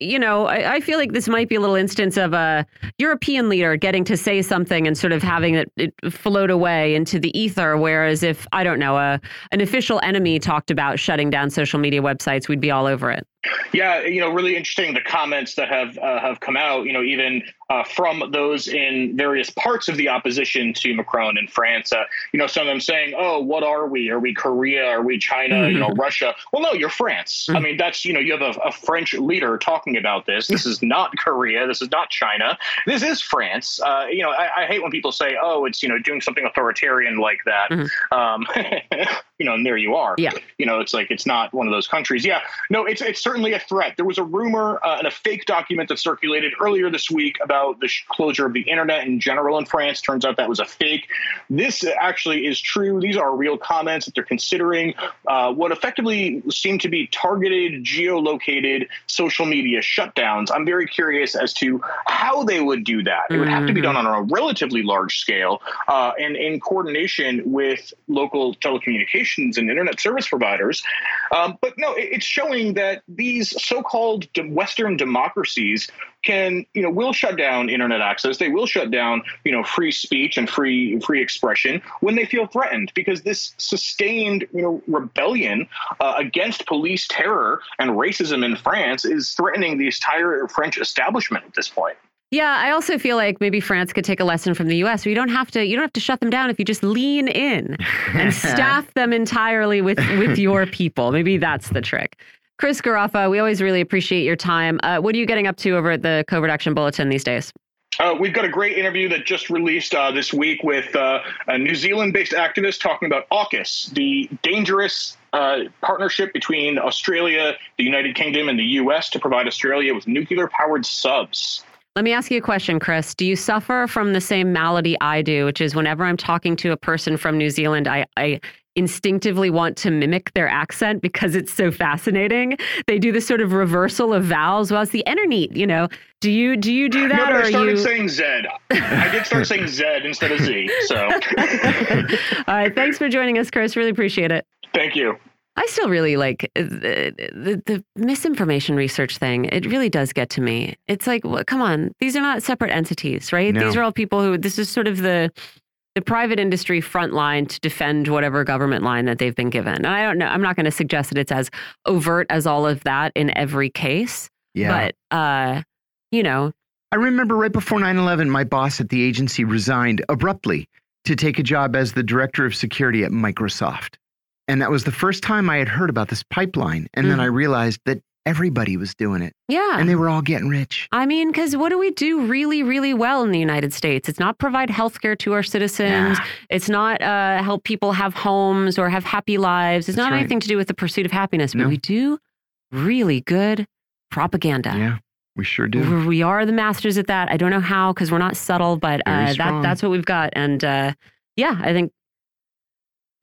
you know, I, I, feel like this might be a little instance of a European leader getting to say something and sort of having it, it, float away into the ether. Whereas if, I don't know, a, an official enemy talked about shutting down social media websites, we'd be all over it. Yeah, you know, really interesting the comments that have uh, have come out. You know, even uh, from those in various parts of the opposition to Macron in France. Uh, you know, some of them saying, "Oh, what are we? Are we Korea? Are we China? Mm-hmm. You know, Russia?" Well, no, you're France. Mm-hmm. I mean, that's you know, you have a, a, French leader talking about this. This is not Korea. This is not China. This is France. Uh, you know, I, I, hate when people say, "Oh, it's you know, doing something authoritarian like that." Mm-hmm. Um, you know, and there you are. Yeah. You know, it's like it's not one of those countries. Yeah. No, it's it's certainly a threat. There was a rumor uh, and a fake document that circulated earlier this week about the closure of the internet in general in France. Turns out that was a fake. This actually is true. These are real comments that they're considering uh, what effectively seem to be targeted, geolocated social media shutdowns. I'm very curious as to how they would do that. It would have to be done mm-hmm. on a relatively large scale uh, and in coordination with local telecommunications and internet service providers. Um, but no, it's showing that these so-called Western democracies can, you know, will shut down internet access. They will shut down, you know, free speech and free free expression when they feel threatened, because this sustained, you know, rebellion uh, against police terror and racism in France is threatening the entire French establishment at this point. Yeah, I also feel like maybe France could take a lesson from the US. You don't have to you don't have to shut them down if you just lean in and staff them entirely with with your people. Maybe that's the trick. Chris Garaffa, we always really appreciate your time. Uh, what are you getting up to over at the Covert Action Bulletin these days? Uh, we've got a great interview that just released uh, this week with uh, a New Zealand based activist talking about AUKUS, the dangerous uh, partnership between Australia, the United Kingdom, and the US to provide Australia with nuclear powered subs. Let me ask you a question, Chris. Do you suffer from the same malady I do, which is whenever I'm talking to a person from New Zealand, I, I instinctively want to mimic their accent because it's so fascinating. They do this sort of reversal of vowels. Well, it's the internet, you know. Do you do you do that? No, or I started you... saying Z. I did start saying Z instead of Z. So. All right. Thanks for joining us, Chris. Really appreciate it. Thank you. I still really like the, the, the, misinformation research thing. It really does get to me. It's like, well, come on, these are not separate entities, right? No. These are all people who, this is sort of the, the private industry front line to defend whatever government line that they've been given. And I don't know, I'm not going to suggest that it's as overt as all of that in every case. Yeah. But, uh, you know. I remember right before 9 11, my boss at the agency resigned abruptly to take a job as the director of security at Microsoft. And that was the first time I had heard about this pipeline. And mm. then I realized that everybody was doing it. Yeah. And they were all getting rich. I mean, because what do we do really, really well in the United States? It's not provide health care to our citizens. Yeah. It's not uh, help people have homes or have happy lives. It's That's not right. anything to do with the pursuit of happiness, but no. we do really good propaganda. Yeah. We sure do. We are the masters at that. I don't know how because we're not subtle, but uh, that, that's what we've got. And uh, yeah, I think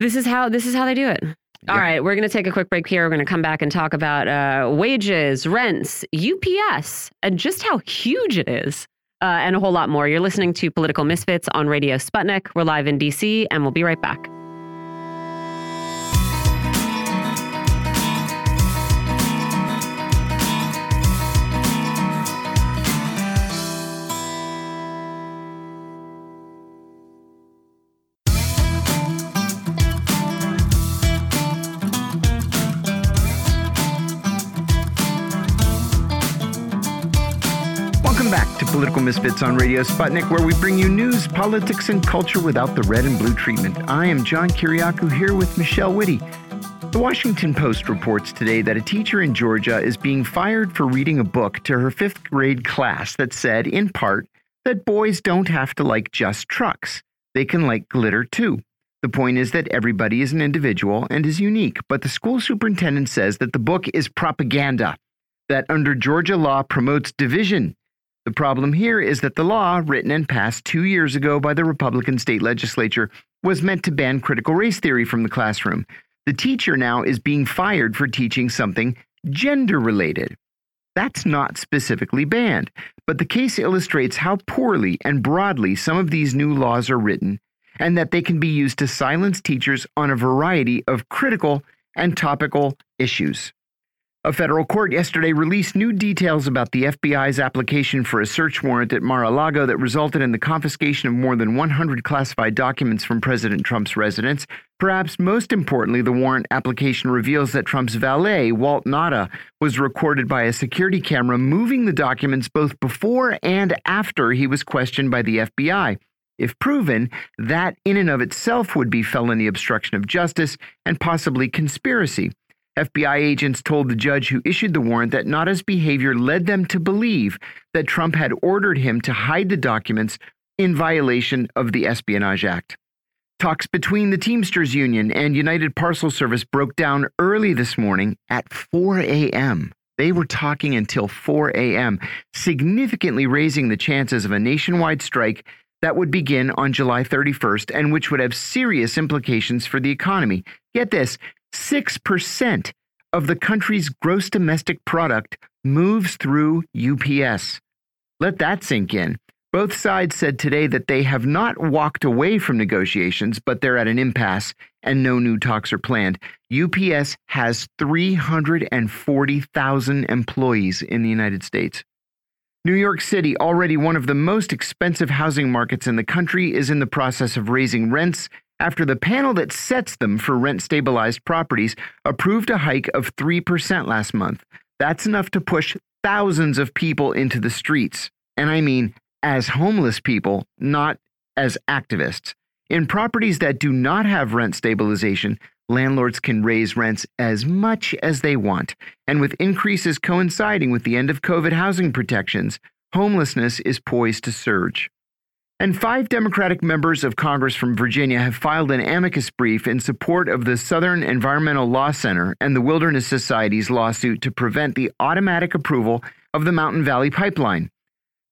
this is how this is how they do it. All right, we're going to take a quick break here. We're going to come back and talk about uh, wages, rents, UPS, and just how huge it is, uh, and a whole lot more. You're listening to Political Misfits on Radio Sputnik. We're live in DC, and we'll be right back. Political Misfits on Radio Sputnik, where we bring you news, politics, and culture without the red and blue treatment. I am John Kiriakou here with Michelle Witte. The Washington Post reports today that a teacher in Georgia is being fired for reading a book to her fifth grade class that said, in part, that boys don't have to like just trucks. They can like glitter too. The point is that everybody is an individual and is unique, but the school superintendent says that the book is propaganda, that under Georgia law promotes division the problem here is that the law, written and passed two years ago by the Republican state legislature, was meant to ban critical race theory from the classroom. The teacher now is being fired for teaching something gender related. That's not specifically banned, but the case illustrates how poorly and broadly some of these new laws are written, and that they can be used to silence teachers on a variety of critical and topical issues. A federal court yesterday released new details about the FBI's application for a search warrant at Mar a Lago that resulted in the confiscation of more than 100 classified documents from President Trump's residence. Perhaps most importantly, the warrant application reveals that Trump's valet, Walt Nauta, was recorded by a security camera moving the documents both before and after he was questioned by the FBI. If proven, that in and of itself would be felony obstruction of justice and possibly conspiracy. FBI agents told the judge who issued the warrant that Nauta's behavior led them to believe that Trump had ordered him to hide the documents in violation of the Espionage Act. Talks between the Teamsters Union and United Parcel Service broke down early this morning at 4 a.m. They were talking until 4 a.m., significantly raising the chances of a nationwide strike that would begin on July 31st and which would have serious implications for the economy. Get this 6% of the country's gross domestic product moves through UPS. Let that sink in. Both sides said today that they have not walked away from negotiations, but they're at an impasse and no new talks are planned. UPS has 340,000 employees in the United States. New York City, already one of the most expensive housing markets in the country, is in the process of raising rents after the panel that sets them for rent stabilized properties approved a hike of 3% last month. That's enough to push thousands of people into the streets. And I mean as homeless people, not as activists. In properties that do not have rent stabilization, landlords can raise rents as much as they want. And with increases coinciding with the end of COVID housing protections, homelessness is poised to surge. And five Democratic members of Congress from Virginia have filed an amicus brief in support of the Southern Environmental Law Center and the Wilderness Society's lawsuit to prevent the automatic approval of the Mountain Valley Pipeline.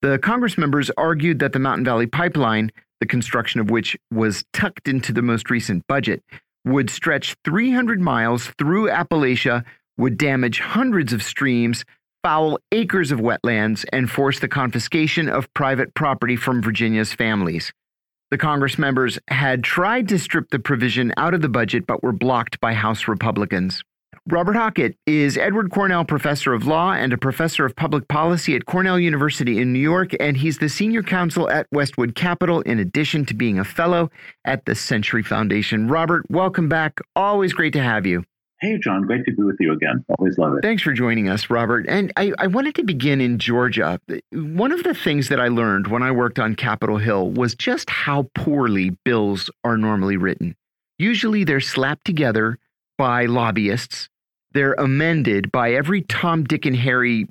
The Congress members argued that the Mountain Valley Pipeline, the construction of which was tucked into the most recent budget, would stretch 300 miles through Appalachia, would damage hundreds of streams, foul acres of wetlands, and force the confiscation of private property from Virginia's families. The Congress members had tried to strip the provision out of the budget but were blocked by House Republicans. Robert Hockett is Edward Cornell Professor of Law and a Professor of Public Policy at Cornell University in New York, and he's the Senior Counsel at Westwood Capital, in addition to being a Fellow at the Century Foundation. Robert, welcome back. Always great to have you. Hey, John, great to be with you again. Always love it. Thanks for joining us, Robert. And I, I, wanted to begin in Georgia. One of the things that I learned when I worked on Capitol Hill was just how poorly bills are normally written. Usually they're slapped together by lobbyists they're amended by every Tom, Dick, and Harry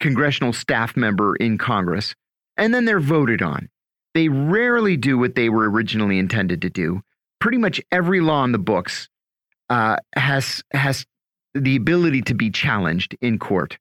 congressional staff member in Congress, and then they're voted on. They rarely do what they were originally intended to do. Pretty much every law in the books uh, has has the ability to be challenged in court.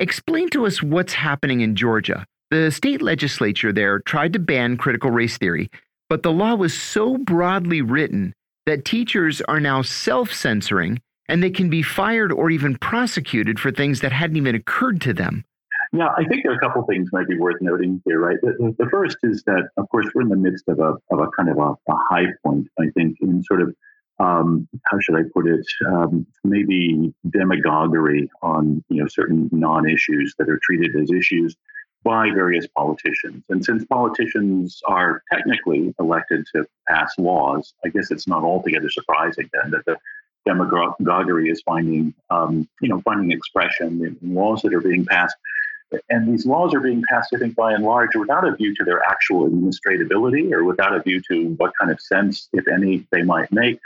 Explain to us what's happening in Georgia. The state legislature there tried to ban critical race theory, but the law was so broadly written that teachers are now self censoring and they can be fired or even prosecuted for things that hadn't even occurred to them. Yeah, I think there are a couple things might be worth noting here, right? The, the, first is that, of course, we're in the midst of a, of a kind of a, a high point, I think, in sort of, um, how should I put it, um, maybe demagoguery on, you know, certain non-issues that are treated as issues by various politicians. And since politicians are technically elected to pass laws, I guess it's not altogether surprising then that the demagoguery is finding, um, you know, finding expression in laws that are being passed. And these laws are being passed, I think, by and large, without a view to their actual administratability or without a view to what kind of sense, if any, they might make.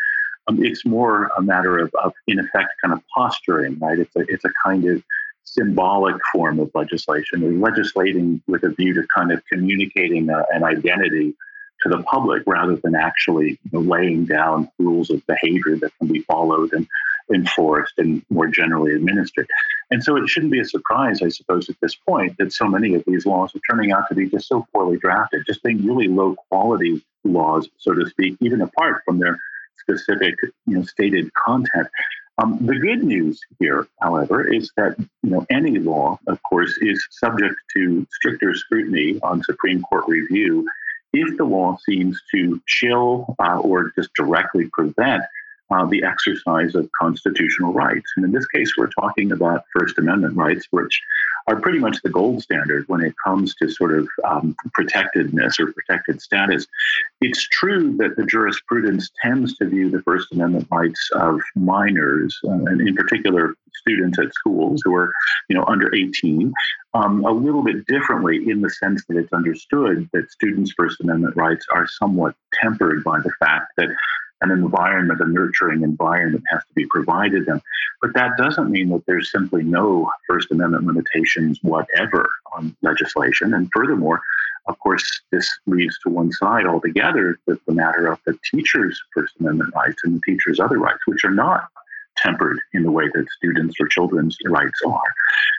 Um, it's more a matter of, of, in effect, kind of posturing, right? It's a, it's a kind of symbolic form of legislation, or legislating with a view to kind of communicating a, an identity to the public rather than actually you know, laying down rules of behavior that can be followed and enforced and more generally administered. And so it shouldn't be a surprise, I suppose, at this point that so many of these laws are turning out to be just so poorly drafted, just being really low quality laws, so to speak, even apart from their specific, you know, stated content. Um, the good news here, however, is that you know any law, of course, is subject to stricter scrutiny on Supreme Court review if the law seems to chill uh, or just directly prevent uh, the exercise of constitutional rights. And in this case, we're talking about First Amendment rights, which are pretty much the gold standard when it comes to sort of um, protectedness or protected status. It's true that the jurisprudence tends to view the First Amendment rights of minors, uh, and in particular students at schools who are, you know, under 18, um, a little bit differently in the sense that it's understood that students' First Amendment rights are somewhat tempered by the fact that an environment, a nurturing environment has to be provided them. But that doesn't mean that there's simply no First Amendment limitations whatever on legislation. And furthermore, of course, this leaves to one side altogether the, the matter of the teacher's First Amendment rights and the teacher's other rights, which are not tempered in the way that students or children's rights are.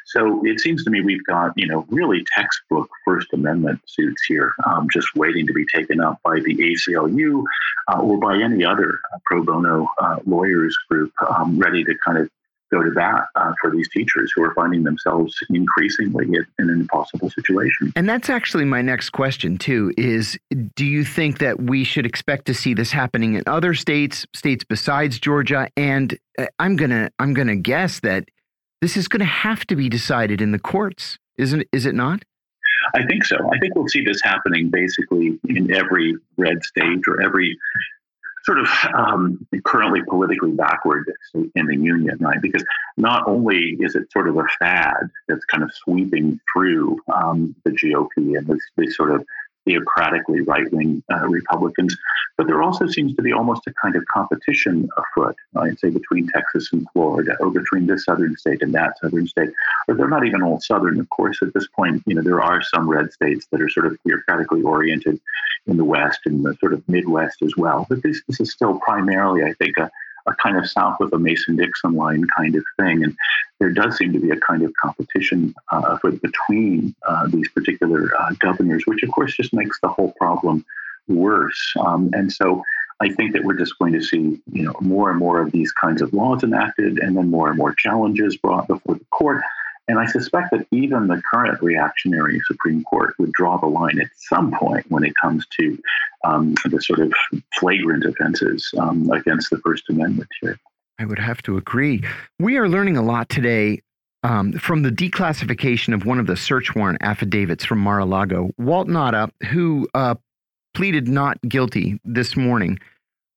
So it seems to me we've got, you know, really textbook First Amendment suits here, um, just waiting to be taken up by the ACLU uh, or by any other uh, pro bono uh, lawyers group um, ready to kind of go to bat uh, for these teachers who are finding themselves increasingly in an impossible situation. And that's actually my next question too is do you think that we should expect to see this happening in other states, states besides Georgia and uh, I'm going to I'm going to guess that this is going to have to be decided in the courts. Isn't is it not? I think so. I think we'll see this happening basically in every red state or every sort of um, currently politically backward in the union, right? Because not only is it sort of a fad that's kind of sweeping through um, the GOP and this, this sort of theocratically right wing uh, Republicans. But there also seems to be almost a kind of competition afoot, I'd say, between Texas and Florida, or between this southern state and that southern state. Or they're not even all southern, of course. At this point, you know, there are some red states that are sort of theocratically oriented in the West and the sort of Midwest as well. But this, this is still primarily, I think, a a kind of south of a Mason Dixon line kind of thing. And there does seem to be a kind of competition uh, between uh, these particular uh, governors, which of course just makes the whole problem worse. Um, and so I think that we're just going to see, you know, more and more of these kinds of laws enacted, and then more and more challenges brought before the court. And I suspect that even the current reactionary Supreme Court would draw the line at some point when it comes to um, the sort of flagrant offenses um, against the First Amendment here. I would have to agree. We are learning a lot today um, from the declassification of one of the search warrant affidavits from Mar a Lago. Walt Nauta, who uh, pleaded not guilty this morning,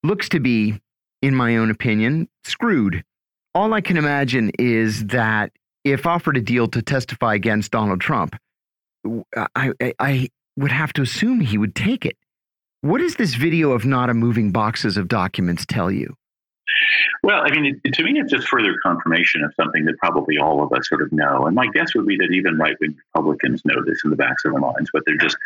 looks to be, in my own opinion, screwed. All I can imagine is that if offered a deal to testify against Donald Trump, I, I, I would have to assume he would take it. What does this video of Nauta moving boxes of documents tell you? Well, I mean, to me, it's just further confirmation of something that probably all of us sort of know. And my guess would be that even right wing Republicans know this in the backs of their minds, but they're just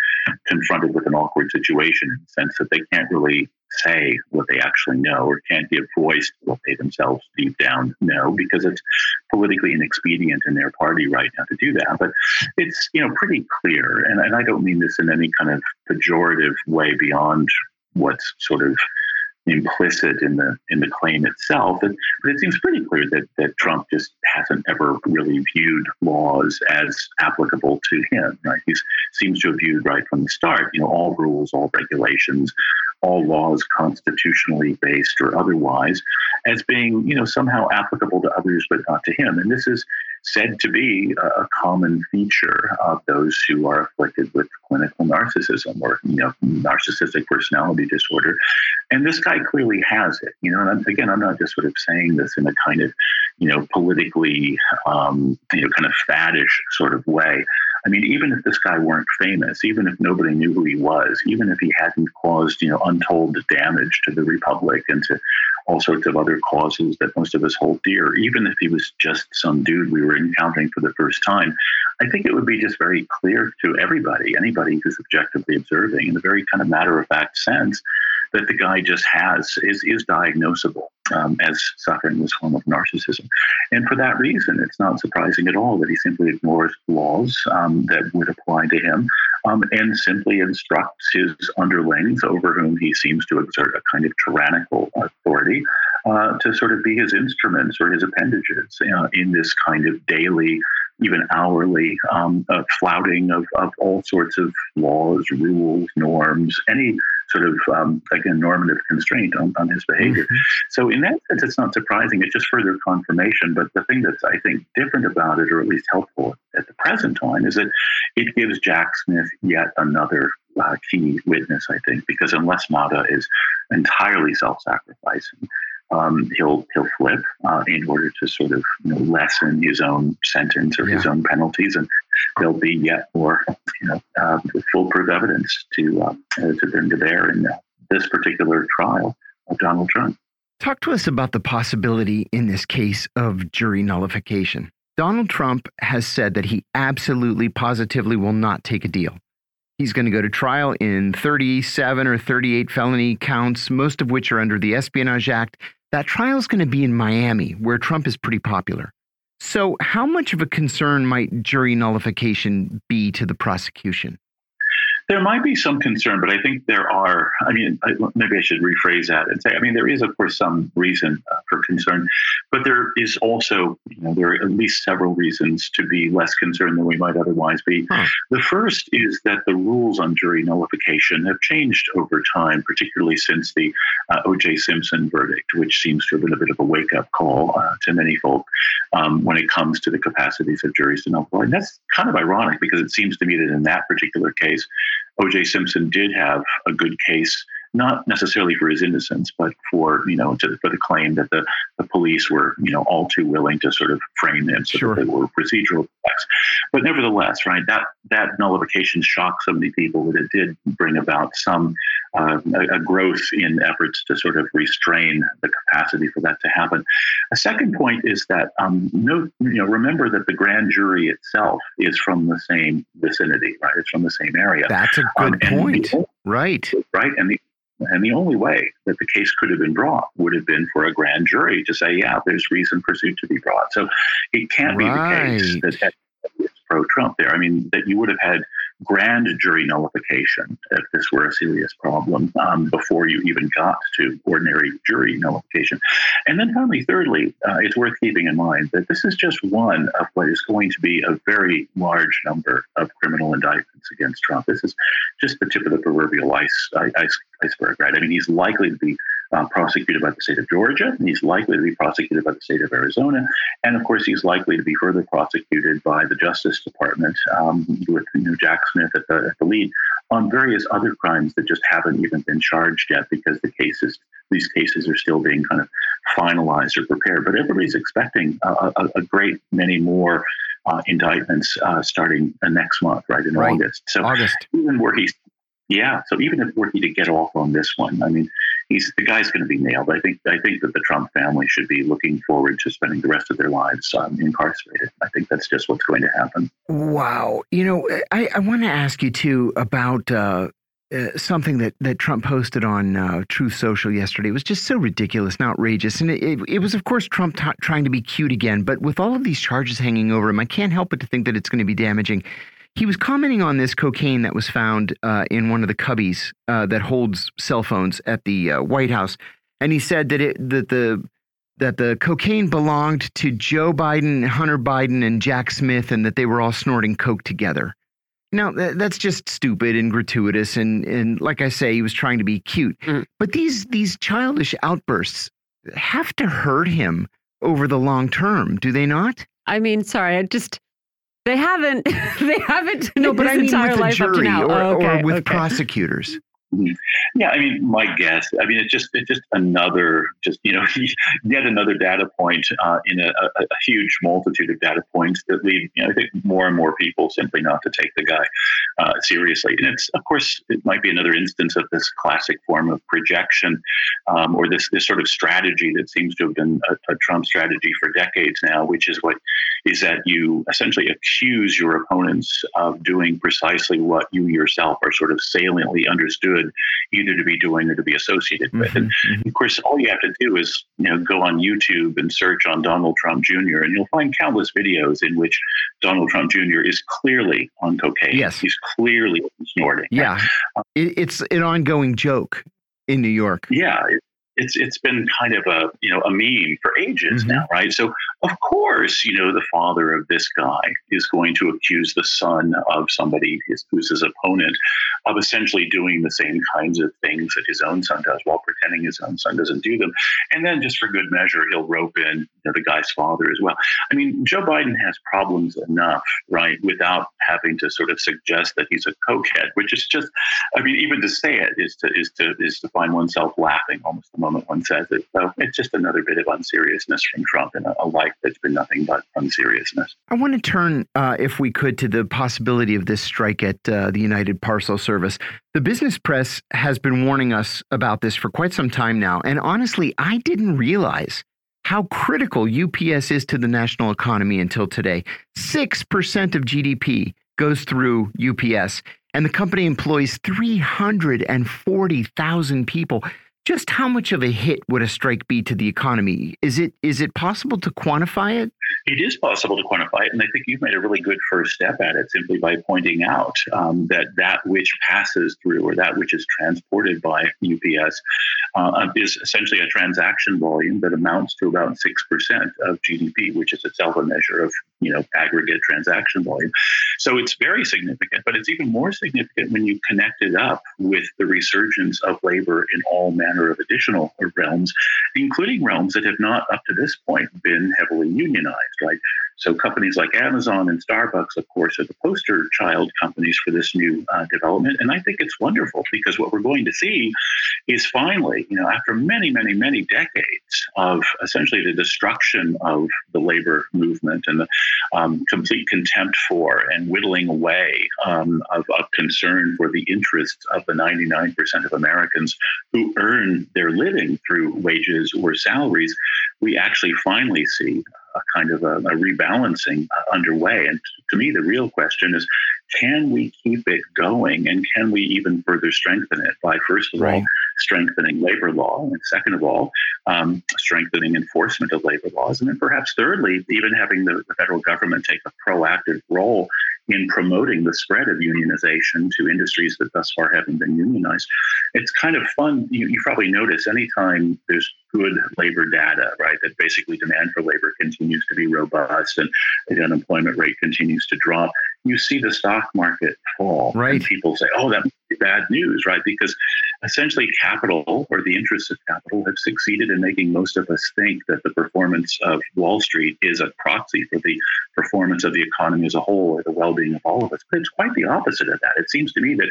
confronted with an awkward situation in the sense that they can't really say what they actually know or can't give voice to what they themselves deep down know because it's politically inexpedient in their party right now to do that. But it's, you know, pretty clear. And, and I don't mean this in any kind of pejorative way beyond what's sort of implicit in the in the claim itself. but it seems pretty clear that that Trump just hasn't ever really viewed laws as applicable to him. Right? He seems to have viewed right from the start, you know, all rules, all regulations, all laws constitutionally based or otherwise, as being you know somehow applicable to others but not to him. And this is said to be a, common feature of those who are afflicted with clinical narcissism or you know narcissistic personality disorder. And this guy clearly has it you know and I'm, again i'm not just sort of saying this in a kind of you know politically um, you know kind of faddish sort of way I mean, even if this guy weren't famous, even if nobody knew who he was, even if he hadn't caused, you know, untold damage to the republic and to all sorts of other causes that most of us hold dear, even if he was just some dude we were encountering for the first time, I think it would be just very clear to everybody, anybody who's objectively observing, in a very kind of matter of fact sense, that the guy just has is is diagnosable um, as suffering this form of narcissism, and for that reason, it's not surprising at all that he simply ignores laws um, that would apply to him, um, and simply instructs his underlings, over whom he seems to exert a kind of tyrannical authority, uh, to sort of be his instruments or his appendages uh, in this kind of daily even hourly um, uh, flouting of, of all sorts of laws, rules, norms, any sort of um, again normative constraint on, on his behavior. Mm-hmm. So in that sense, it's not surprising. It's just further confirmation. But the thing that's I think different about it, or at least helpful at the present time, is that it gives Jack Smith yet another uh, key witness. I think because unless Nauta is entirely self-sacrificing, um, he'll he'll flip uh, in order to sort of you know, lessen his own sentence or yeah. his own penalties, and there'll be yet more you know uh, foolproof evidence to uh, to bring to bear in uh, this particular trial of Donald Trump. Talk to us about the possibility in this case of jury nullification. Donald Trump has said that he absolutely, positively will not take a deal. He's going to go to trial in 37 or 38 felony counts, most of which are under the Espionage Act. That trial is going to be in Miami, where Trump is pretty popular. So, how much of a concern might jury nullification be to the prosecution? There might be some concern, but I think there are. I mean, maybe I should rephrase that and say, I mean, there is, of course, some reason uh, for concern, but there is also, you know, there are at least several reasons to be less concerned than we might otherwise be. Huh. The first is that the rules on jury nullification have changed over time, particularly since the uh, O.J. Simpson verdict, which seems to have been a bit of a wake up call uh, to many folk um, when it comes to the capacities of juries to nullify. And that's kind of ironic because it seems to me that in that particular case, O.J. Simpson did have a good case not necessarily for his innocence, but for you know to, for the claim that the, the police were you know all too willing to sort of frame him so sure. that they were procedural effects. But nevertheless, right, that that nullification shocked so many people that it did bring about some uh, a, a, growth in efforts to sort of restrain the capacity for that to happen. A second point is that um, no, you know, remember that the grand jury itself is from the same vicinity, right? It's from the same area. That's a good um, point. The, right. Right. And the and the only way that the case could have been brought would have been for a grand jury to say, yeah, there's reason for suit to be brought. So it can't right. be the case that, that it's pro Trump there. I mean, that you would have had grand jury nullification if this were a serious problem um, before you even got to ordinary jury nullification. And then finally, thirdly, uh, it's worth keeping in mind that this is just one of what is going to be a very large number of criminal indictments against Trump. This is just the tip of the proverbial ice, ice iceberg, right? I mean, he's likely to be uh, prosecuted by the state of Georgia. And he's likely to be prosecuted by the state of Arizona. And of course, he's likely to be further prosecuted by the Justice Department um, with you know, Jack Smith at the, at the lead on various other crimes that just haven't even been charged yet because the cases, these cases are still being kind of finalized or prepared. But everybody's expecting a, a, a great many more uh, indictments uh, starting uh, next month, right in right. August. So August. even where he's yeah, so even if were he to get off on this one, I mean, he's the guy's going to be nailed. I think I think that the Trump family should be looking forward to spending the rest of their lives um, incarcerated. I think that's just what's going to happen. Wow, you know, I, I want to ask you too about. Uh, uh, something that, that Trump posted on uh, Truth Social yesterday it was just so ridiculous and outrageous. And it, it, it was, of course, Trump trying to be cute again. But with all of these charges hanging over him, I can't help but to think that it's going to be damaging he was commenting on this cocaine that was found uh, in one of the cubbies uh, that holds cell phones at the uh, White House, and he said that it that the that the cocaine belonged to Joe Biden, Hunter Biden, and Jack Smith, and that they were all snorting coke together. Now that, that's just stupid and gratuitous, and and like I say, he was trying to be cute. Mm. But these these childish outbursts have to hurt him over the long term, do they not? I mean, sorry, I just they haven't. They haven't. No, but I mean with the jury or, oh, okay, or with okay. prosecutors. Mm-hmm. Yeah, I mean, my guess. I mean, it's just it's just another, just you know, yet another data point uh, in a, a, a, huge multitude of data points that lead, you know, I think more and more people simply not to take the guy uh, seriously. And it's, of course, it might be another instance of this classic form of projection, um, or this this sort of strategy that seems to have been a, a Trump strategy for decades now, which is what is that you essentially accuse your opponents of doing precisely what you yourself are sort of saliently understood either to be doing or to be associated with. Mm-hmm, and mm-hmm. of course, all you have to do is you know go on YouTube and search on Donald Trump Jr. and you'll find countless videos in which Donald Trump Jr. is clearly on cocaine. Yes, he's clearly snorting. Yeah, it, it's an ongoing joke in New York. Yeah. It, it's it's been kind of a you know a meme for ages mm-hmm. now, right? So of course, you know, the father of this guy is going to accuse the son of somebody who's his opponent of essentially doing the same kinds of things that his own son does while pretending his own son doesn't do them. And then just for good measure, he'll rope in you know, the guy's father as well. I mean, Joe Biden has problems enough, right, without having to sort of suggest that he's a cokehead, which is just, I mean, even to say it is to is to is to find oneself laughing almost the moment one says it. So it's just another bit of unseriousness from Trump and a, a life that's been nothing but unseriousness. I want to turn, uh, if we could, to the possibility of this strike at uh, the United Parcel Service. The business press has been warning us about this for quite some time now, and honestly, I didn't realize how critical UPS is to the national economy until today. 6% of GDP goes through UPS, and the company employs 340,000 people just how much of a hit would a strike be to the economy? Is it is it possible to quantify it? It is possible to quantify it, and I think you've made a really good first step at it simply by pointing out um, that that which passes through or that which is transported by UPS uh, is essentially a transaction volume that amounts to about six percent of GDP, which is itself a measure of you know aggregate transaction volume. So it's very significant, but it's even more significant when you connect it up with the resurgence of labor in all manner of additional realms, including realms that have not up to this point been heavily unionized, right? So companies like Amazon and Starbucks, of course, are the poster child companies for this new uh, development. And I think it's wonderful because what we're going to see is finally, you know, after many, many, many decades of essentially the destruction of the labor movement and the um, complete contempt for and whittling away um, of, of concern for the interests of the 99% of Americans who earn their living through wages or salaries, we actually finally see a kind of a, a rebalancing underway. And to me, the real question is can we keep it going and can we even further strengthen it by, first of right. all, strengthening labor law, and second of all, um, strengthening enforcement of labor laws, and then perhaps thirdly, even having the, the federal government take a proactive role in promoting the spread of unionization to industries that thus far haven't been unionized. It's kind of fun. You, you probably notice anytime there's good labor data, right, that basically demand for labor continues to be robust and the unemployment rate continues to drop, you see the stock market fall. Right. And people say, oh, that must be bad news, right? Because essentially capital or the interests of capital have succeeded in making most of us think that the performance of Wall Street is a proxy for the performance of the economy as a whole or the well being of all of us. But it's quite the opposite of that. It seems to me that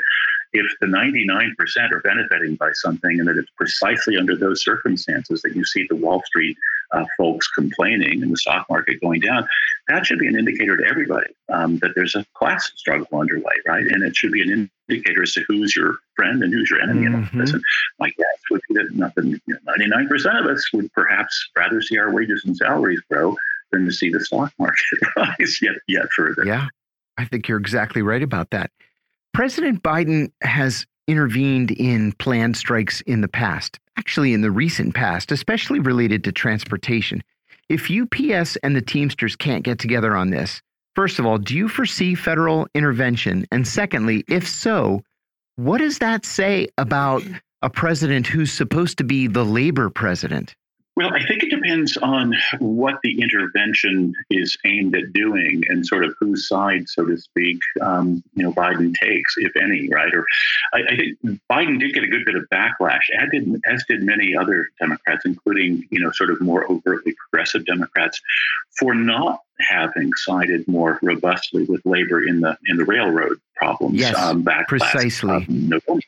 if the 99% are benefiting by something and that it's precisely under those circumstances that you see the Wall Street uh, folks complaining and the stock market going down, that should be an indicator to everybody um, that there's a class struggle underway, right? And it should be an indicator as to who's your friend and who's your enemy mm-hmm. in all this. And my guess would be that nothing, you know, 99% of us would perhaps rather see our wages and salaries grow than to see the stock market rise yet, yet further. Yeah, I think you're exactly right about that. President Biden has intervened in planned strikes in the past, actually, in the recent past, especially related to transportation. If UPS and the Teamsters can't get together on this, first of all, do you foresee federal intervention? And secondly, if so, what does that say about a president who's supposed to be the labor president? Well, I think depends on what the intervention is aimed at doing and sort of whose side, so to speak, um, you know, Biden takes, if any, right? Or I, I, think Biden did get a good bit of backlash, as did, as did many other Democrats, including, you know, sort of more overtly progressive Democrats, for not having sided more robustly with labor in the in the railroad problems yes, um, back precisely. Last, um, November.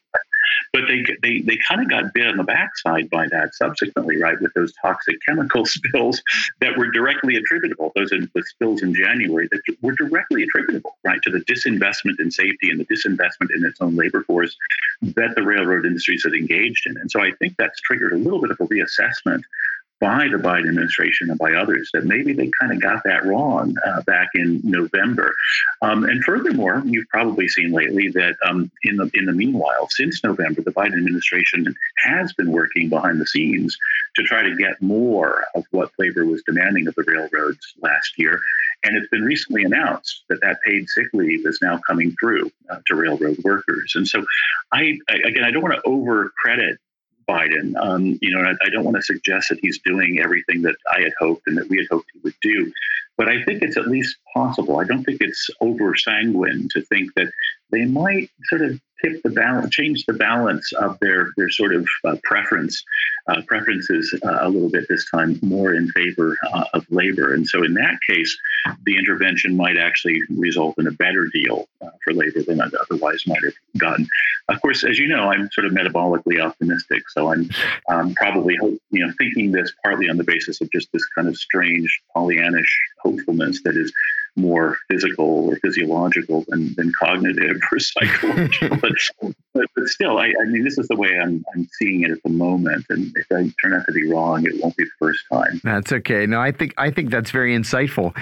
But they they they kind of got bit on the backside by that subsequently, right? With those toxic chemical spills that were directly attributable, those in, the spills in January that were directly attributable, right, to the disinvestment in safety and the disinvestment in its own labor force that the railroad industries had engaged in. And so I think that's triggered a little bit of a reassessment by the Biden administration and by others that maybe they kind of got that wrong uh, back in November. Um, and furthermore, you've probably seen lately that um, in the in the meanwhile, since November, the Biden administration has been working behind the scenes to try to get more of what labor was demanding of the railroads last year. And it's been recently announced that that paid sick leave is now coming through uh, to railroad workers. And so, I, again, I don't want to over credit Biden. Um, you know, I, I don't want to suggest that he's doing everything that I had hoped and that we had hoped he would do. But I think it's at least possible. I don't think it's over sanguine to think that they might sort of tip the balance, change the balance of their their sort of uh, preference uh, preferences uh, a little bit this time, more in favor uh, of labor. And so, in that case, the intervention might actually result in a better deal uh, for labor than it otherwise might have gotten. Of course, as you know, I'm sort of metabolically optimistic, so I'm um, probably you know thinking this partly on the basis of just this kind of strange Pollyannish hopefulness that is more physical or physiological than, than cognitive or psychological. but, but, but, still, I, I, mean, this is the way I'm, I'm seeing it at the moment. And if I turn out to be wrong, it won't be the first time. That's okay. No, I think I think that's very insightful.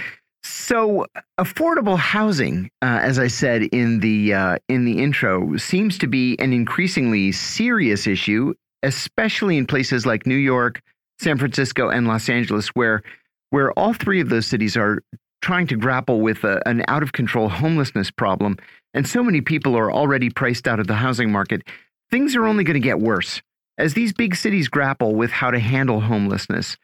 So, affordable housing, uh, as I said in the uh, in the intro, seems to be an increasingly serious issue, especially in places like New York, San Francisco, and Los Angeles, where where all three of those cities are trying to grapple with a, an out of control homelessness problem, and so many people are already priced out of the housing market, things are only going to get worse. As these big cities grapple with how to handle homelessness,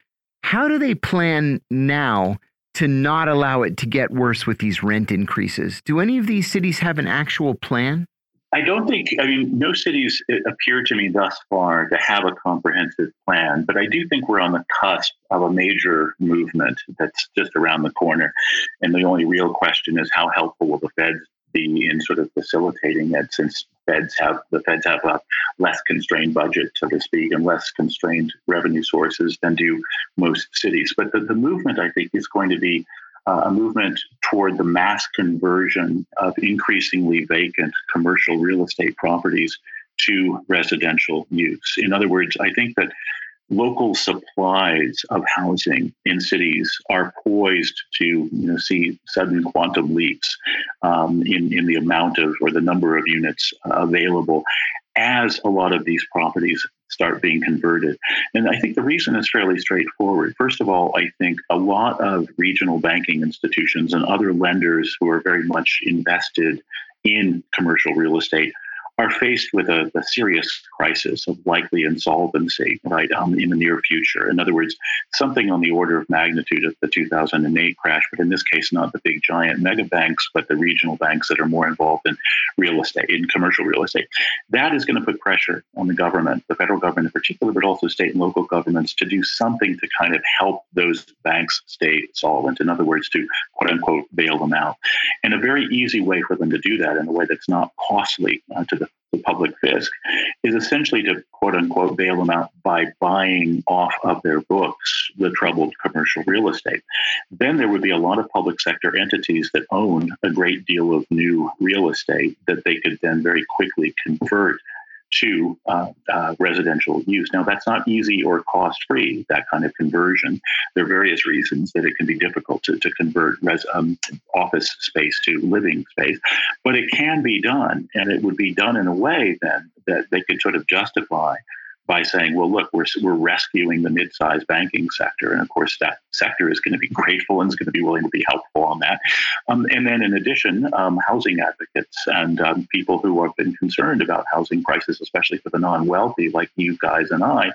how do they plan now to not allow it to get worse with these rent increases? Do any of these cities have an actual plan? I don't think, I mean, no cities uh, appear to me thus far to have a comprehensive plan, but I do think we're on the cusp of a major movement that's just around the corner. And the only real question is how helpful will the feds be in sort of facilitating it since feds have the feds have a less constrained budget, so to speak, and less constrained revenue sources than do most cities. But the, the movement, I think, is going to be uh, a movement toward the mass conversion of increasingly vacant commercial real estate properties to residential use. In other words, I think that local supplies of housing in cities are poised to you know, see sudden quantum leaps um, in, in the amount of or the number of units available as a lot of these properties start being converted. And I think the reason is fairly straightforward. First of all, I think a lot of regional banking institutions and other lenders who are very much invested in commercial real estate are faced with a, a, serious crisis of likely insolvency right um, in the near future. In other words, something on the order of magnitude of the 2008 crash, but in this case, not the big giant mega banks, but the regional banks that are more involved in real estate, in commercial real estate. That is going to put pressure on the government, the federal government in particular, but also state and local governments to do something to kind of help those banks stay solvent. In other words, to quote unquote bail them out. And a very easy way for them to do that in a way that's not costly uh, to the the public fisc, is essentially to quote unquote bail them out by buying off of their books the troubled commercial real estate. Then there would be a lot of public sector entities that own a great deal of new real estate that they could then very quickly convert to uh, uh, residential use. Now, that's not easy or cost free, that kind of conversion. There are various reasons that it can be difficult to, to convert res, um, office space to living space, but it can be done. And it would be done in a way then that they could sort of justify by saying, well, look, we're, we're rescuing the mid-sized banking sector. And of course, that sector is going to be grateful and is going to be willing to be helpful on that. Um, and then in addition, um, housing advocates and um, people who have been concerned about housing prices, especially for the non-wealthy like you guys and I,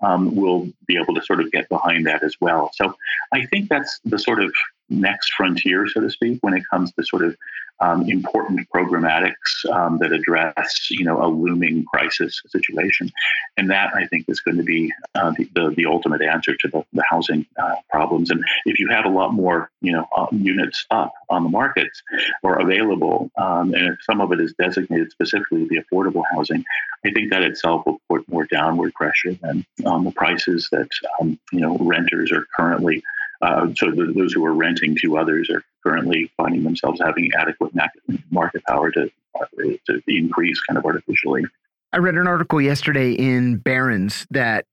um, will be able to sort of get behind that as well. So I think that's the sort of next frontier, so to speak, when it comes to sort of um, important programmatics um, that address, you know, a looming crisis situation, and that I think is going to be uh, the, the, the ultimate answer to the, the housing uh, problems. And if you have a lot more, you know, uh, units up on the markets or available, um, and if some of it is designated specifically to be affordable housing, I think that itself will put more downward pressure than on the prices that um, you know renters are currently uh, so the, those who are renting to others are currently finding themselves having adequate market power to, to increase kind of artificially. I read an article yesterday in Barron's that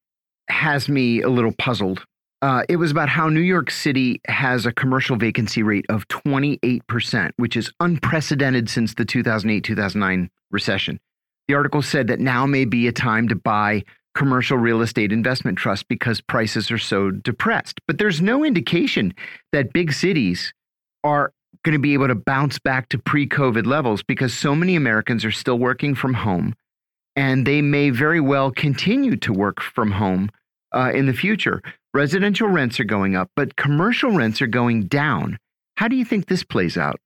has me a little puzzled. Uh, it was about how New York City has a commercial vacancy rate of 28%, which is unprecedented since the 2008 2009 recession. The article said that now may be a time to buy commercial real estate investment trust because prices are so depressed. But there's no indication that big cities are going to be able to bounce back to pre COVID levels because so many Americans are still working from home and they may very well continue to work from home uh, in the future. Residential rents are going up, but commercial rents are going down. How do you think this plays out?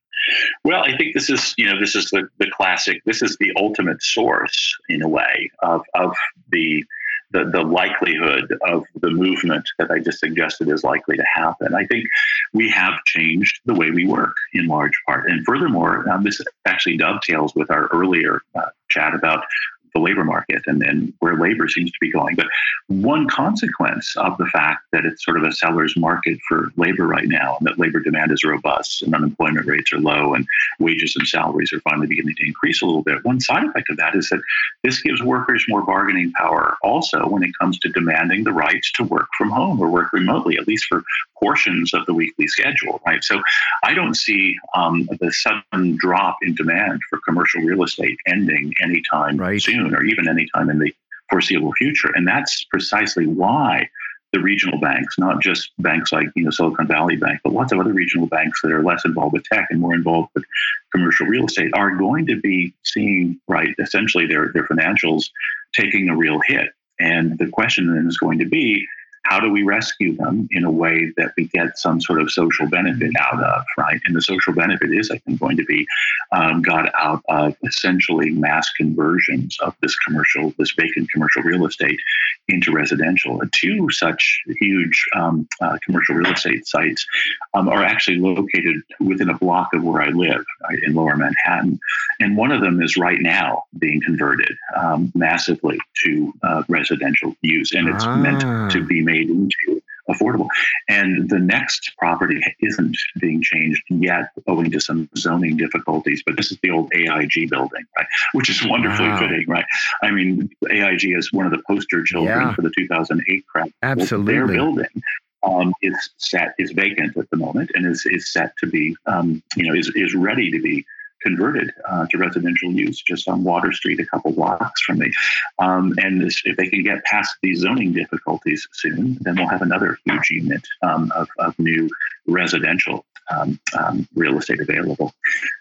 Well, I think this is, you know, this is the, the classic, this is the ultimate source in a way of, of the, the, the likelihood of the movement that I just suggested is likely to happen. I think we have changed the way we work in large part. And furthermore, um, this actually dovetails with our earlier uh, chat about the labor market and, and where labor seems to be going. But one consequence of the fact that it's sort of a seller's market for labor right now, and that labor demand is robust and unemployment rates are low and wages and salaries are finally beginning to increase a little bit, one side effect of that is that this gives workers more bargaining power also when it comes to demanding the rights to work from home or work remotely, at least for portions of the weekly schedule, right? So I don't see um, the sudden drop in demand for commercial real estate ending anytime right. soon or even anytime in the foreseeable future. And that's precisely why the regional banks, not just banks like you know Silicon Valley Bank, but lots of other regional banks that are less involved with tech and more involved with commercial real estate, are going to be seeing right essentially their their financials taking a real hit. And the question then is going to be how do we rescue them in a way that we get some sort of social benefit out of, right? And the social benefit is, I think, going to be um, got out of essentially mass conversions of this commercial, this vacant commercial real estate into residential. Two such huge um, uh, commercial real estate sites um, are actually located within a block of where I live right, in lower Manhattan. And one of them is right now being converted um, massively to uh, residential use. And it's ah. meant to be made made into affordable. And the next property isn't being changed yet owing to some zoning difficulties, but this is the old AIG building, right? Which is wonderfully wow. fitting, right? I mean, AIG is one of the poster children yeah. for the 2008 crash. Absolutely. Their building um, is set is vacant at the moment and is, is set to be um, you know is, is ready to be converted uh, to residential use just on Water Street, a couple blocks from me. Um, and this, if they can get past these zoning difficulties soon, then we'll have another huge unit um, of, of new residential um, um, real estate available.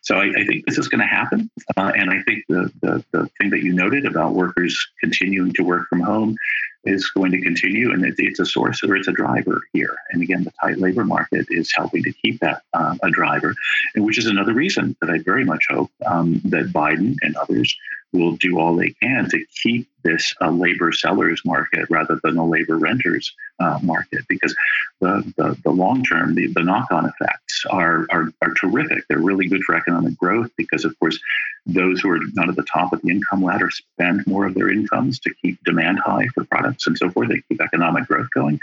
So I, I think this is going to happen. Uh, and I think the, the, the thing that you noted about workers continuing to work from home is going to continue, and it, it's a source or it's a driver here. And again, the tight labor market is helping to keep that uh, a driver, and which is another reason that I very much hope um, that Biden and others will do all they can to keep this a labor sellers market rather than a labor renters uh, market because the, the, the long term, the, the knock on effects are, are, are terrific. They're really good for economic growth because, of course, those who are not at the top of the income ladder spend more of their incomes to keep demand high for products and so forth. They keep economic growth going.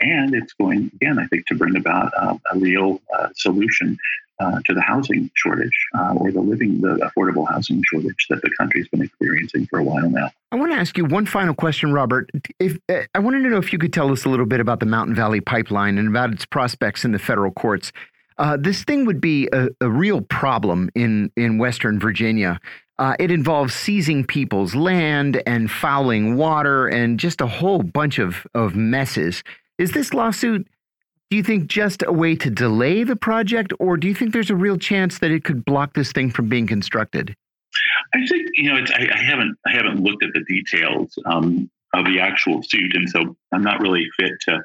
And it's going, again, I think, to bring about uh, a real uh, solution uh, to the housing shortage uh, or the living, the affordable housing shortage that the country's been experiencing for a while now. I want to ask you one final question, Robert. If uh, I wanted to know if you could tell us a little bit about the Mountain Valley Pipeline and about its prospects in the federal courts. Uh, this thing would be a, a, real problem in in Western Virginia. Uh, it involves seizing people's land and fouling water and just a whole bunch of of messes. Is this lawsuit do you think just a way to delay the project, or do you think there's a real chance that it could block this thing from being constructed? I think you know I, I, haven't I haven't looked at the details um, of the actual suit, and so I'm not really fit to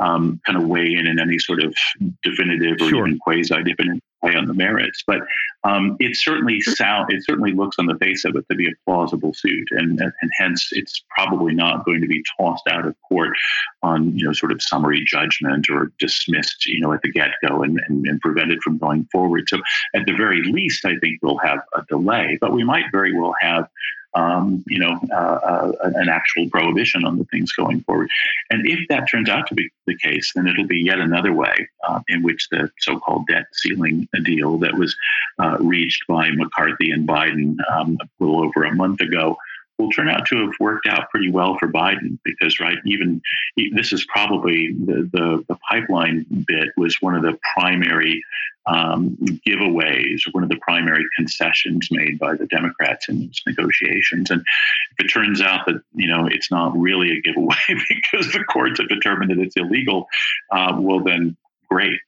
um, kind of weigh in in any sort of definitive or sure. even quasi definitive on the merits. But um, it certainly sound it certainly looks on the face of it to be a plausible suit, and and hence it's probably not going to be tossed out of court on you know sort of summary judgment or dismissed you know at the get go and, and, and prevented from going forward. So at the very least, I think we'll have a delay, but we might very well have um, you know, uh, uh, an actual prohibition on the things going forward. And if that turns out to be the case, then it'll be yet another way uh, in which the so-called debt ceiling deal that was uh, reached by McCarthy and Biden um, a little over a month ago will turn out to have worked out pretty well for Biden because, right, even this is probably the, the, the pipeline bit was one of the primary um, giveaways, one of the primary concessions made by the Democrats in these negotiations. And if it turns out that, you know, it's not really a giveaway because the courts have determined that it's illegal, uh, well, then great.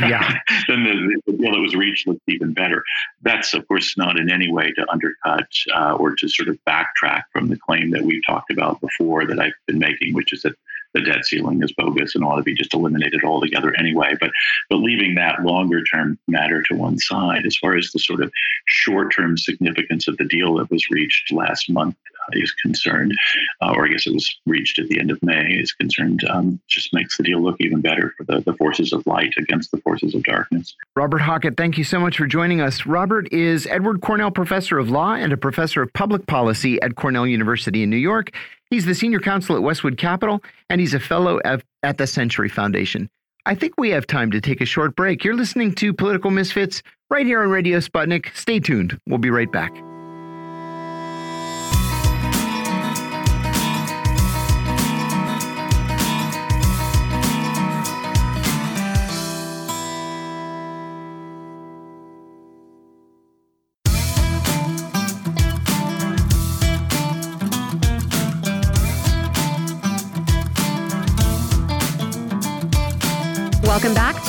Yeah. then the, the, deal that was reached looked even better. That's, of course, not in any way to undercut uh, or to sort of backtrack from the claim that we've talked about before that I've been making, which is that the debt ceiling is bogus and ought to be just eliminated altogether anyway. But but leaving that longer term matter to one side, as far as the sort of short term significance of the deal that was reached last month is concerned, uh, or I guess it was reached at the end of May is concerned, um, just makes the deal look even better for the, the forces of light against the forces of darkness. Robert Hockett, thank you so much for joining us. Robert is Edward Cornell Professor of Law and a Professor of Public Policy at Cornell University in New York. He's the senior counsel at Westwood Capital, and he's a fellow at, at the Century Foundation. I think we have time to take a short break. You're listening to Political Misfits right here on Radio Sputnik. Stay tuned. We'll be right back.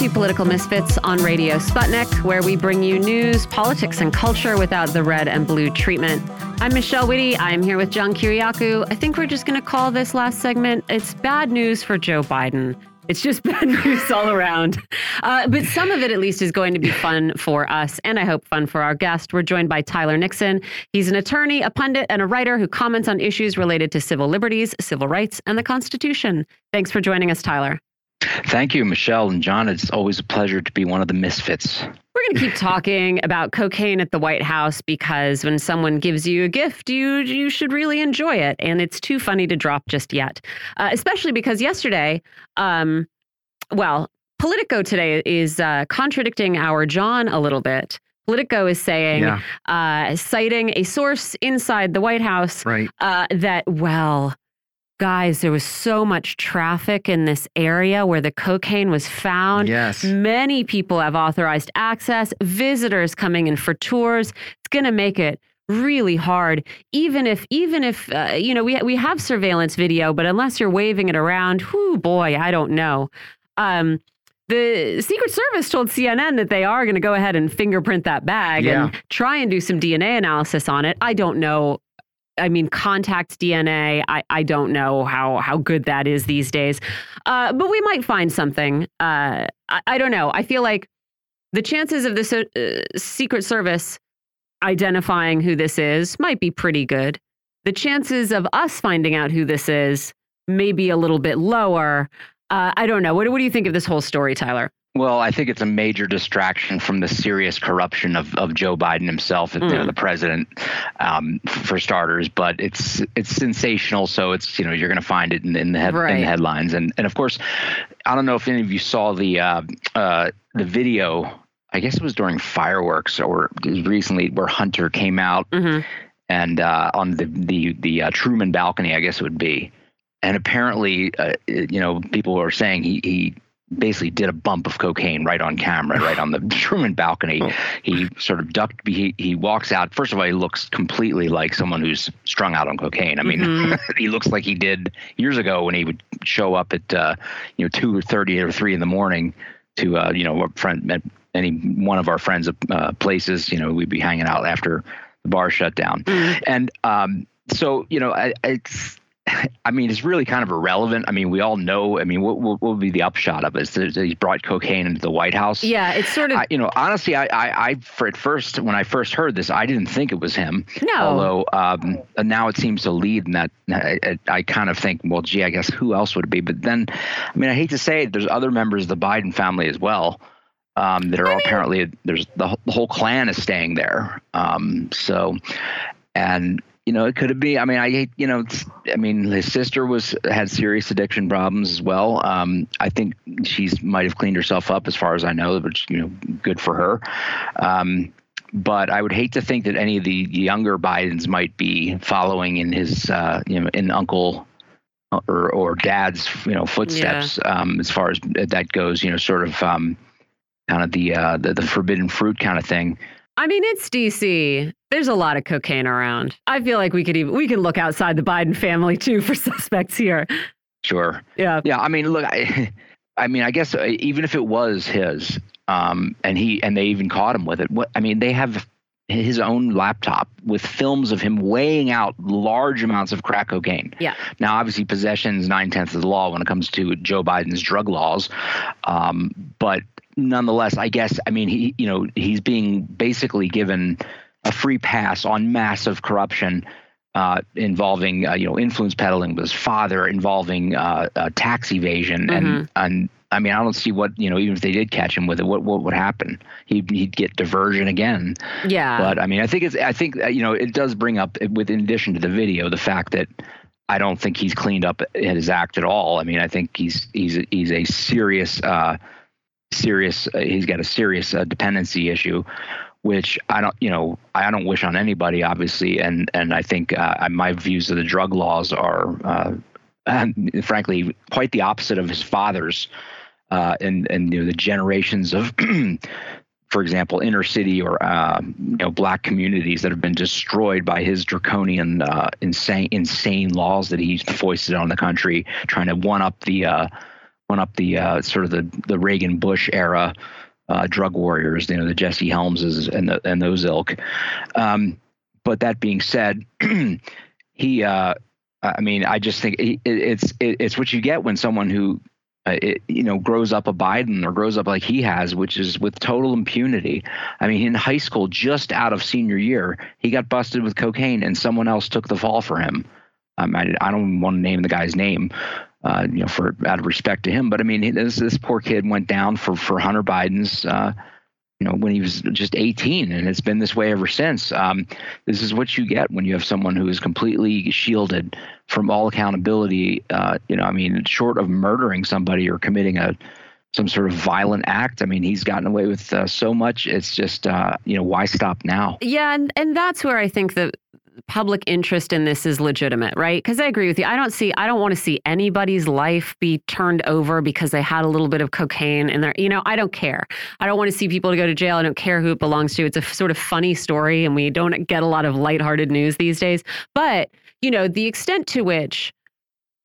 To Political Misfits on Radio Sputnik, where we bring you news, politics, and culture without the red and blue treatment. I'm Michelle Witte. I'm here with John Kiriakou. I think we're just going to call this last segment It's Bad News for Joe Biden. It's just bad news all around. Uh, but some of it, at least, is going to be fun for us, and I hope fun for our guest. We're joined by Tyler Nixon. He's an attorney, a pundit, and a writer who comments on issues related to civil liberties, civil rights, and the Constitution. Thanks for joining us, Tyler. Thank you, Michelle and John. It's always a pleasure to be one of the misfits. We're going to keep talking about cocaine at the White House because when someone gives you a gift, you you should really enjoy it, and it's too funny to drop just yet. Uh, especially because yesterday, um, well, Politico today is uh, contradicting our John a little bit. Politico is saying, yeah. uh, citing a source inside the White House, right. Uh, that well guys, there was so much traffic in this area where the cocaine was found. Yes. Many people have authorized access, visitors coming in for tours. It's going to make it really hard even if even if uh, you know we we have surveillance video but unless you're waving it around whoo boy I don't know um, the Secret Service told CNN that they are going to go ahead and fingerprint that bag yeah. and try and do some DNA analysis on it. I don't know I mean, contact DNA. I, I don't know how how good that is these days, uh, but we might find something. Uh, I, I, don't know. I feel like the chances of the uh, Secret Service identifying who this is might be pretty good. The chances of us finding out who this is may be a little bit lower. Uh, I don't know. What, what do you think of this whole story, Tyler? Well, I think it's a major distraction from the serious corruption of, of Joe Biden himself, mm. you know, mm. the president, um, for starters. But it's it's sensational, so it's you know you're going to find it in, in the head, right. in the headlines, and and of course, I don't know if any of you saw the uh, uh, the video. I guess it was during fireworks or recently where Hunter came out mm-hmm. and uh, on the the the uh, Truman balcony, I guess it would be, and apparently, uh, you know, people are saying he he basically did a bump of cocaine right on camera, right on the Truman balcony. Oh. He sort of ducked. He he walks out. First of all, he looks completely like someone who's strung out on cocaine. I mean, mm-hmm. he looks like he did years ago when he would show up at uh, you know two or thirty or three in the morning to uh, you know a friend at any one of our friends' uh, places. You know, we'd be hanging out after the bar shut down, mm-hmm. and um, so you know, I, it's I mean, it's really kind of irrelevant. I mean, we all know. I mean, what, what, would be the upshot of it? Is that he brought cocaine into the White House? Yeah, it's sort of. I, you know, honestly, I, I, I, for at first, when I first heard this, I didn't think it was him. No. Although um, now it seems to lead in that. I, I, kind of think, well, gee, I guess who else would it be? But then, I mean, I hate to say it, there's other members of the Biden family as well. Um, that are I mean, apparently there's the, the whole clan is staying there. Um, so, and you know, it could have been. I mean, I you know, I mean, his sister was had serious addiction problems as well. Um, I think she's might have cleaned herself up as far as I know, which you know, good for her. Um, but I would hate to think that any of the younger Bidens might be following in his, uh, you know, in Uncle or or Dad's, you know, footsteps yeah. um, as far as that goes. You know, sort of um, kind of the, uh, the the forbidden fruit kind of thing. I mean, it's DC. There's a lot of cocaine around. I feel like we could even we can look outside the Biden family too for suspects here. Sure. Yeah. Yeah. I mean, look, I, I mean, I guess uh, even if it was his, um, and he and they even caught him with it. What I mean, they have his own laptop with films of him weighing out large amounts of crack cocaine. Yeah. Now, obviously, possession is nine tenths of the law when it comes to Joe Biden's drug laws, um, but nonetheless, I guess I mean he, you know, he's being basically given a free pass on massive corruption uh, involving uh, you know influence peddling with his father, involving uh, uh tax evasion, mm-hmm. and and I mean I don't see what you know even if they did catch him with it, what what would happen? He'd he'd get diversion again. Yeah. But I mean I think it's I think uh, you know it does bring up with in addition to the video the fact that. I don't think he's cleaned up his act at all. I mean, I think he's he's he's a serious, uh, serious. he's got a serious dependency issue which I don't, you know, I don't wish on anybody, obviously, and and I think uh, my views of the drug laws are, uh, frankly, quite the opposite of his father's, uh, and and you know the generations of. for example, inner city or uh, you know black communities that have been destroyed by his draconian, uh, insane, insane laws that he's foisted on the country, trying to one up the uh, up the uh, sort of the the Reagan Bush era uh, drug warriors, you know, the Jesse Helmses and the, and those ilk. Um, but that being said, he, uh, I mean, I just think it, it's it, it's what you get when someone who, uh, it, you know, grows up a Biden or grows up like he has, which is with total impunity. I mean, in high school, just out of senior year, he got busted with cocaine, and someone else took the fall for him. Um, I, I don't want to name the guy's name, uh, you know, for out of respect to him. But I mean, this this poor kid went down for for Hunter Biden's. Uh, you know, when he was just 18, and it's been this way ever since. Um, this is what you get when you have someone who is completely shielded from all accountability. Uh, you know, I mean, short of murdering somebody or committing a some sort of violent act. I mean, he's gotten away with uh, so much. It's just, uh, you know, why stop now? Yeah, and and that's where I think the public interest in this is legitimate, right? Because I agree with you. I don't see, I don't want to see anybody's life be turned over because they had a little bit of cocaine in there. You know, I don't care. I don't want to see people to go to jail. I don't care who it belongs to. It's a sort of funny story, and we don't get a lot of lighthearted news these days. But, you know, the extent to which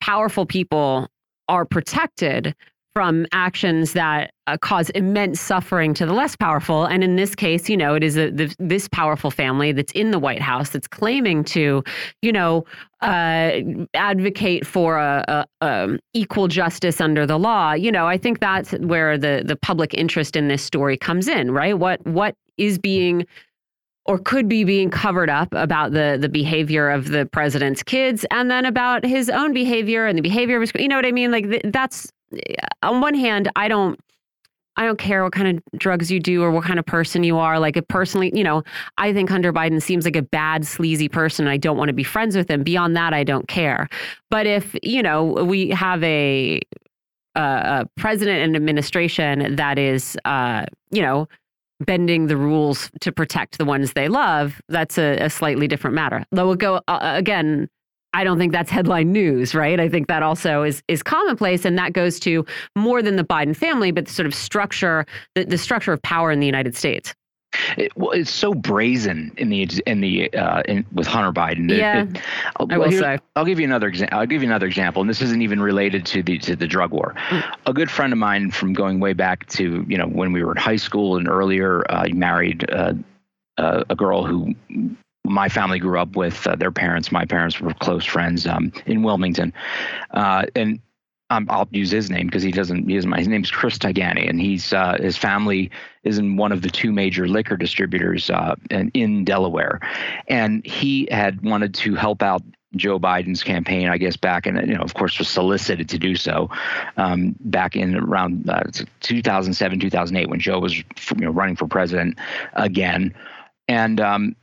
powerful people are protected from actions that uh, cause immense suffering to the less powerful. And in this case, you know, it is a, the, this powerful family that's in the White House that's claiming to, you know, uh, advocate for a, a, a, um, equal justice under the law. You know, I think that's where the the public interest in this story comes in, right? What what is being or could be being covered up about the the behavior of the president's kids and then about his own behavior and the behavior of his you know what i mean like th that's on one hand, I don't I don't care what kind of drugs you do or what kind of person you are. Like, personally, you know, I think Hunter Biden seems like a bad, sleazy person. I don't want to be friends with him. Beyond that, I don't care. But if, you know, we have a, a, a president and administration that is, uh, you know, bending the rules to protect the ones they love, that's a, a slightly different matter. Though we'll go, uh, again, I don't think that's headline news, right? I think that also is is commonplace, and that goes to more than the Biden family, but the sort of structure, the, the structure of power in the United States. It, well, it's so brazen in the in the uh, in, with Hunter Biden. Yeah, it, it, I will say. I'll give you another example. I'll give you another example, and this isn't even related to the to the drug war. Mm. A good friend of mine from going way back to you know when we were in high school and earlier, uh, married uh, uh, a girl who my family grew up with uh, their parents. My parents were close friends um, in Wilmington, uh, and um, I'll use his name because he doesn't. Isn't my. His name's Chris Tigani, and he's uh, his family is in one of the two major liquor distributors uh, in, in Delaware, and he had wanted to help out Joe Biden's campaign, I guess, back in, you know, of course, was solicited to do so um, back in around uh, 2007, 2008, when Joe was, you know, running for president again. And um,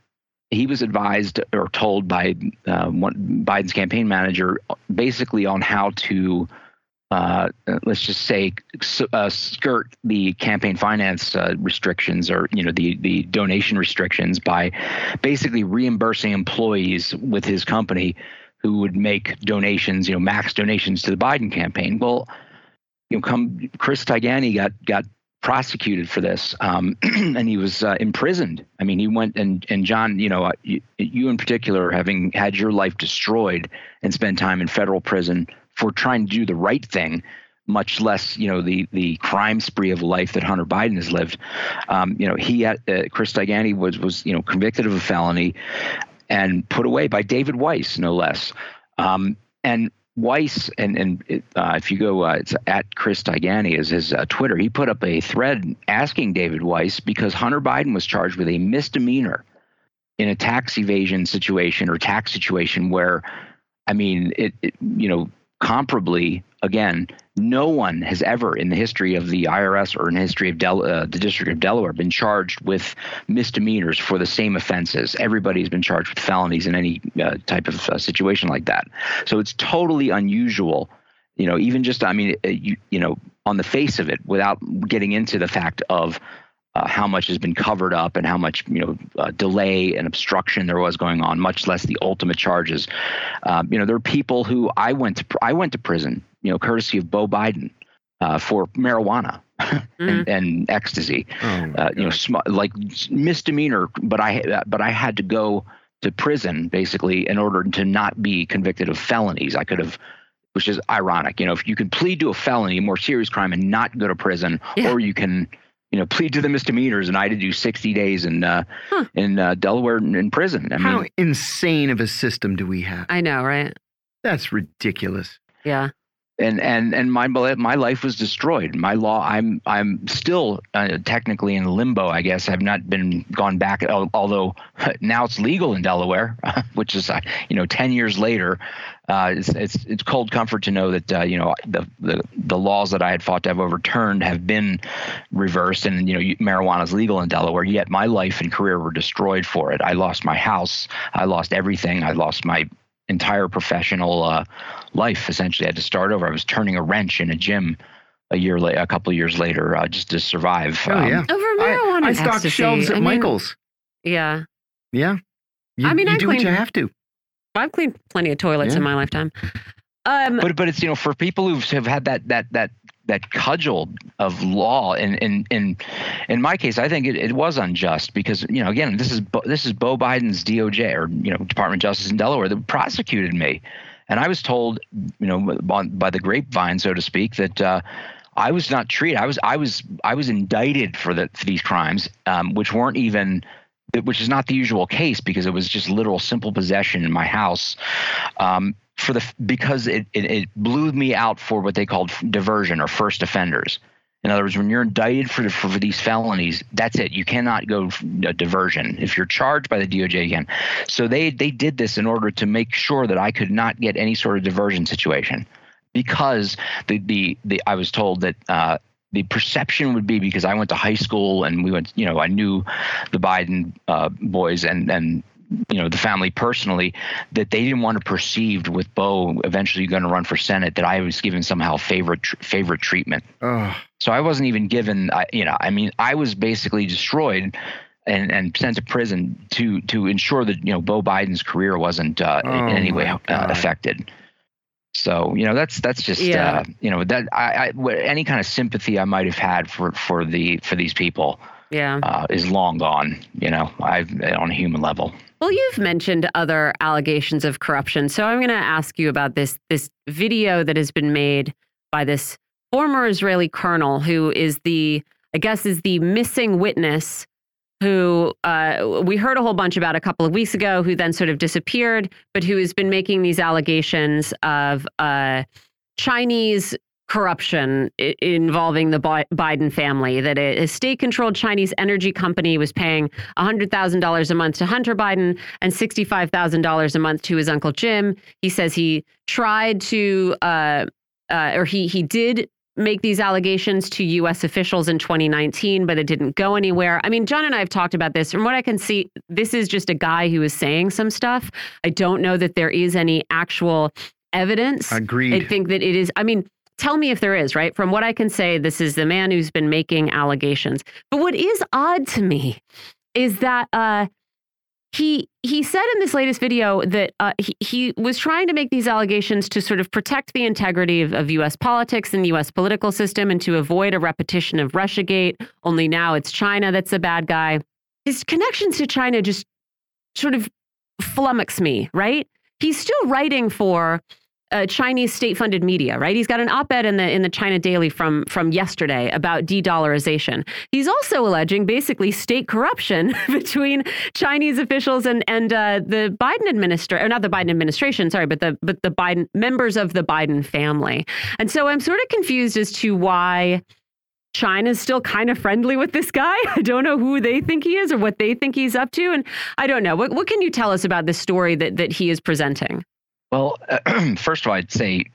he was advised or told by uh, one, Biden's campaign manager basically on how to, uh, let's just say, uh, skirt the campaign finance uh, restrictions or you know the the donation restrictions by basically reimbursing employees with his company who would make donations, you know, max donations to the Biden campaign. Well, you know, come Chris Tigani got got prosecuted for this, um, and he was uh, imprisoned. I mean, he went and and John, you know, uh, you, you, in particular, having had your life destroyed and spent time in federal prison for trying to do the right thing, much less, you know, the the crime spree of life that Hunter Biden has lived. Um, you know, he had, uh, Chris Tigani was was you know convicted of a felony and put away by David Weiss, no less. Um, and Weiss, and and uh, if you go, uh, it's at Chris Tigani is his uh, Twitter. He put up a thread asking David Weiss because Hunter Biden was charged with a misdemeanor in a tax evasion situation or tax situation where, I mean, it, it you know, comparably, again, no one has ever in the history of the IRS or in the history of Del- uh, the District of Delaware been charged with misdemeanors for the same offenses. Everybody's been charged with felonies in any uh, type of uh, situation like that. So it's totally unusual. You know, even just I mean, uh, you you know, on the face of it, without getting into the fact of uh, how much has been covered up and how much you know uh, delay and obstruction there was going on, much less the ultimate charges. Um, you know, there are people who I went to I went to prison, you know, courtesy of Beau Biden uh, for marijuana mm-hmm. and, and, ecstasy. Oh uh, you know, sm- like misdemeanor, but I but I had to go to prison basically in order to not be convicted of felonies. I could have which is ironic. You know, if you can plead to a felony, a more serious crime, and not go to prison, yeah. or you can you know, plead to the misdemeanors, and I had to do 60 days in uh, huh. in uh, Delaware in prison. I How mean, insane of a system do we have? I know, right? That's ridiculous. Yeah. And and and my my life was destroyed. My law, I'm I'm still uh, technically in limbo. I guess I've not been gone back. Although now it's legal in Delaware, which is uh, you know 10 years later uh, it's, it's, it's cold comfort to know that uh, you know the, the the laws that I had fought to have overturned have been reversed, and you know marijuana is legal in Delaware. Yet my life and career were destroyed for it. I lost my house. I lost everything. I lost my entire professional uh, life. Essentially, I had to start over. I was turning a wrench in a gym a year later, a couple of years later, uh, just to survive. Oh um, yeah, over marijuana. I, I stocked shelves at I mean, Michaels. Yeah. Yeah. You, I mean, you I do cleaned, what you have to. I've cleaned plenty of toilets yeah. in my lifetime. Um, but but it's you know for people who have had that that that that cudgel of law. In in in in my case I think it, it was unjust because you know again this is this is Beau Biden's DOJ or you know Department of Justice in Delaware that prosecuted me. And I was told you know by, by the grapevine so to speak that uh, I was not treated. I was I was I was indicted for the for these crimes um, which weren't even which is not the usual case because it was just literal simple possession in my house. Um, for the because it, it, it blew me out for what they called diversion or first offenders. In other words, when you're indicted for, for, for these felonies, that's it. You cannot go diversion. If you're charged by the DOJ again, so they they did this in order to make sure that I could not get any sort of diversion situation, because the the, the I was told that uh, the perception would be because I went to high school and we went, you know, I knew the Biden uh, boys and and you know the family personally that they didn't want to perceived with Beau eventually going to run for Senate that I was given somehow favorite tr- favorite treatment. Oh. So I wasn't even given, I, you know, I mean, I was basically destroyed. And, and sent to prison to to ensure that you know Beau Biden's career wasn't uh, oh in any way uh, affected. So you know that's that's just yeah. uh, you know that I, I any kind of sympathy I might have had for for the for these people yeah uh, is long gone. You know, I've on a human level. Well, you've mentioned other allegations of corruption, so I'm going to ask you about this this video that has been made by this former Israeli colonel who is the I guess is the missing witness who uh, we heard a whole bunch about a couple of weeks ago, who then sort of disappeared, but who has been making these allegations of uh, Chinese corruption involving the Biden family, that a state controlled Chinese energy company was paying $100,000 a month to Hunter Biden and $65,000 a month to his uncle Jim. He says he tried to, uh, uh, or he, he did make these allegations to U.S. officials in 2019, but it didn't go anywhere. I mean, John and I have talked about this. From what I can see, this is just a guy who is saying some stuff. I don't know that there is any actual evidence. Agreed. I think that it is. I mean, tell me if there is, right? From what I can say, this is the man who's been making allegations. But what is odd to me is that uh, he he said in this latest video that uh, he, he was trying to make these allegations to sort of protect the integrity of, of U.S. politics and the U.S. political system and to avoid a repetition of RussiaGate. Only now it's China that's the bad guy. His connections to China just sort of flummox me, right? He's still writing for uh, Chinese state-funded media, right? He's got an op-ed in the in the China Daily from from yesterday about de-dollarization. He's also alleging basically state corruption between Chinese officials and and uh, the Biden administration, or not the Biden administration, sorry, but the but the Biden members of the Biden family. And so I'm sort of confused as to why. China's still kind of friendly with this guy. I don't know who they think he is or what they think he's up to. And I don't know. What, what can you tell us about this story that, that he is presenting? Well, first of all, I'd say,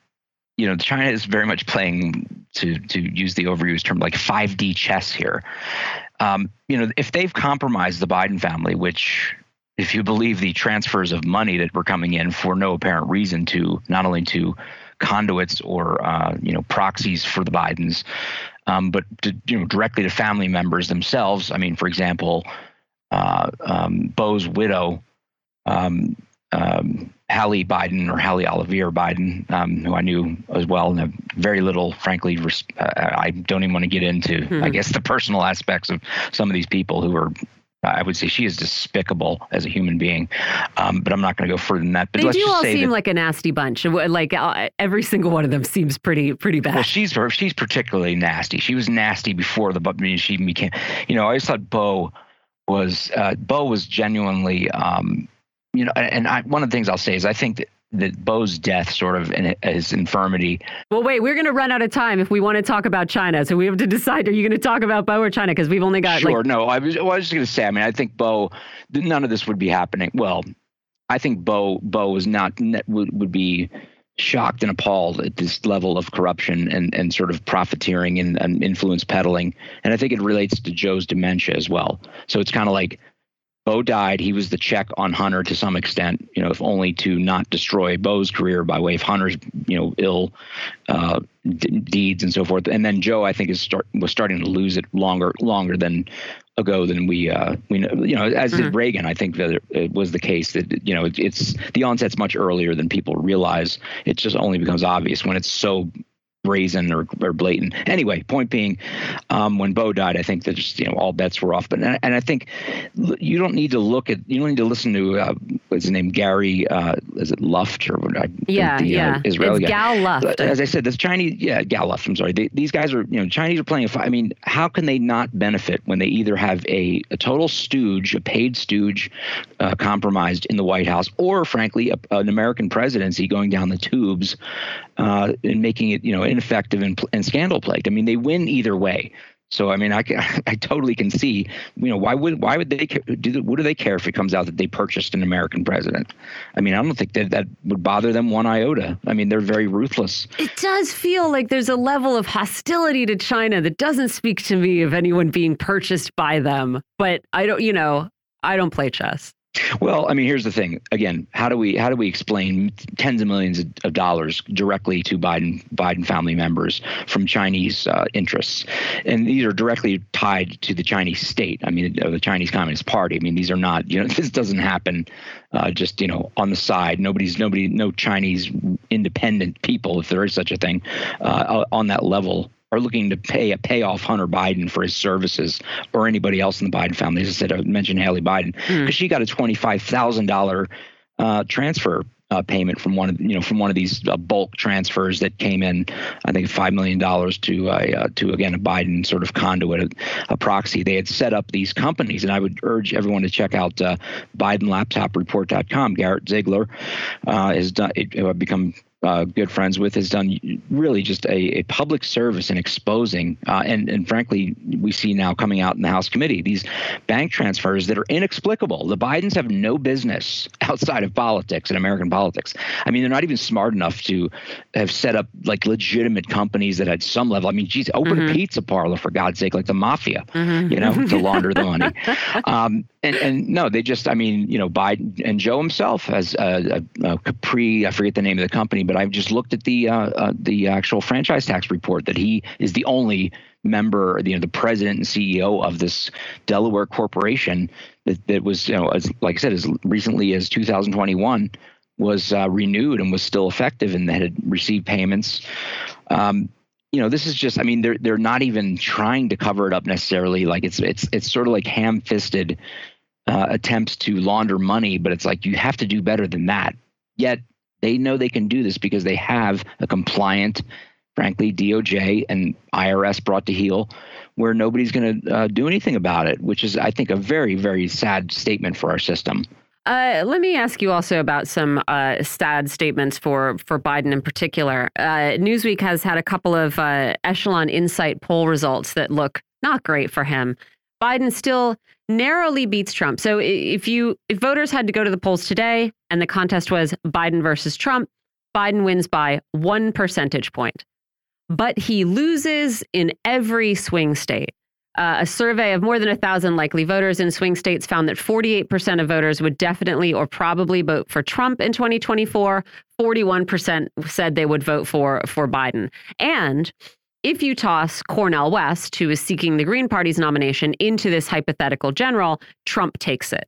you know, China is very much playing to to use the overused term like 5D chess here. Um, you know, if they've compromised the Biden family, which if you believe the transfers of money that were coming in for no apparent reason to not only to conduits or uh, you know proxies for the Bidens, um, but to, you know directly to family members themselves. I mean, for example, uh, um, Beau's widow, um, um, Hallie Biden or Hallie Olivier Biden, um, who I knew as well, and very little, frankly, res- uh, I don't even want to get into, mm-hmm. I guess, the personal aspects of some of these people who are I would say she is despicable as a human being, um, but I'm not going to go further than that. But they do all seem that, like a nasty bunch. Like uh, every single one of them seems pretty pretty bad. Well, she's she's particularly nasty. She was nasty before the but I mean, she became. You know, I always thought Beau was uh, Beau was genuinely. Um, you know, and I, one of the things I'll say is I think that that Beau's death sort of in his infirmity. Well, wait, we're going to run out of time if we want to talk about China. So we have to decide: Are you going to talk about Beau or China? Because we've only got sure. Like... no, I was, well, I was just going to say. I mean, I think Beau. None of this would be happening. Well, I think Beau Beau is not would would be shocked and appalled at this level of corruption and and sort of profiteering and, and influence peddling. And I think it relates to Joe's dementia as well. So it's kind of like Beau died. He was the check on Hunter to some extent, you know, if only to not destroy Beau's career by way of Hunter's, you know, ill uh, d- deeds and so forth. And then Joe, I think, is start was starting to lose it longer longer than ago than we uh, we know. You know, as mm-hmm. did Reagan. I think that it was the case that you know it, it's the onset's much earlier than people realize. It just only becomes obvious when it's so brazen or, or blatant. Anyway, point being, um, when Beau died, I think that just you know all bets were off. But and I think you don't need to look at you don't need to listen to uh, what's his name Gary uh, is it Luft or I, yeah the, uh, yeah uh, Israeli it's guy. Gal Luft. As I said, this Chinese yeah Gal Luft. I'm sorry. They, these guys are you know Chinese are playing a. I mean, how can they not benefit when they either have a, a total stooge, a paid stooge, uh, compromised in the White House, or frankly a, an American presidency going down the tubes uh, and making it you know ineffective and, and scandal plagued. I mean, they win either way. So I mean, I I totally can see, you know, why would why would they do? What do they care if it comes out that they purchased an American president? I mean, I don't think that that would bother them one iota. I mean, they're very ruthless. It does feel like there's a level of hostility to China that doesn't speak to me of anyone being purchased by them. But I don't, you know, I don't play chess. Well, I mean, here's the thing. Again, how do we how do we explain tens of millions of dollars directly to Biden Biden family members from Chinese uh, interests, and these are directly tied to the Chinese state. I mean, the Chinese Communist Party. I mean, these are not. You know, this doesn't happen uh, just you know on the side. Nobody's nobody no Chinese independent people, if there is such a thing, uh, on that level are looking to pay a payoff Hunter Biden for his services or anybody else in the Biden family. As I said, I mentioned Hallie Biden because mm. she got a twenty five thousand uh, transfer uh, payment from one of you know from one of these uh, bulk transfers that came in. I think five million dollars to uh, to again a Biden sort of conduit, a, a, proxy. They had set up these companies, and I would urge everyone to check out uh, BidenLaptopReport.com. Garrett Ziegler uh, has done it, uh, become uh, good friends with has done really just a, a public service in exposing uh, and and frankly we see now coming out in the House committee these bank transfers that are inexplicable. The Bidens have no business outside of politics and American politics. I mean, they're not even smart enough to have set up like legitimate companies that had some level. I mean, geez, open mm-hmm. a pizza parlor for God's sake, like the mafia, mm-hmm. you know, to launder the money. Um, and and no, they just, I mean, you know, Biden and Joe himself has a, a, Capri, I forget the name of the company but I've just looked at the uh, uh, the actual franchise tax report that he is the only member, you know, the president and CEO of this Delaware corporation that, that was, you know, as, like I said, as recently as 2021 was uh, renewed and was still effective and had received payments. Um, you know, this is just, I mean, they're they're not even trying to cover it up necessarily. Like it's it's it's sort of like ham-fisted uh, attempts to launder money, but it's like you have to do better than that. Yet They know they can do this because they have a compliant, frankly, DOJ and IRS brought to heel where nobody's going to uh, do anything about it, which is, I think, a very, very sad statement for our system. Uh, let me ask you also about some uh, sad statements for for Biden in particular. Uh, Newsweek has had a couple of uh, Echelon Insight poll results that look not great for him. Biden still narrowly beats Trump. So if you if voters had to go to the polls today and the contest was Biden versus Trump, Biden wins by one percentage point. But he loses in every swing state. Uh, a survey of more than a thousand likely voters in swing states found that 48% of voters would definitely or probably vote for Trump in 2024. 41% said they would vote for for Biden. And if you toss Cornel West, who is seeking the Green Party's nomination, into this hypothetical general, Trump takes it.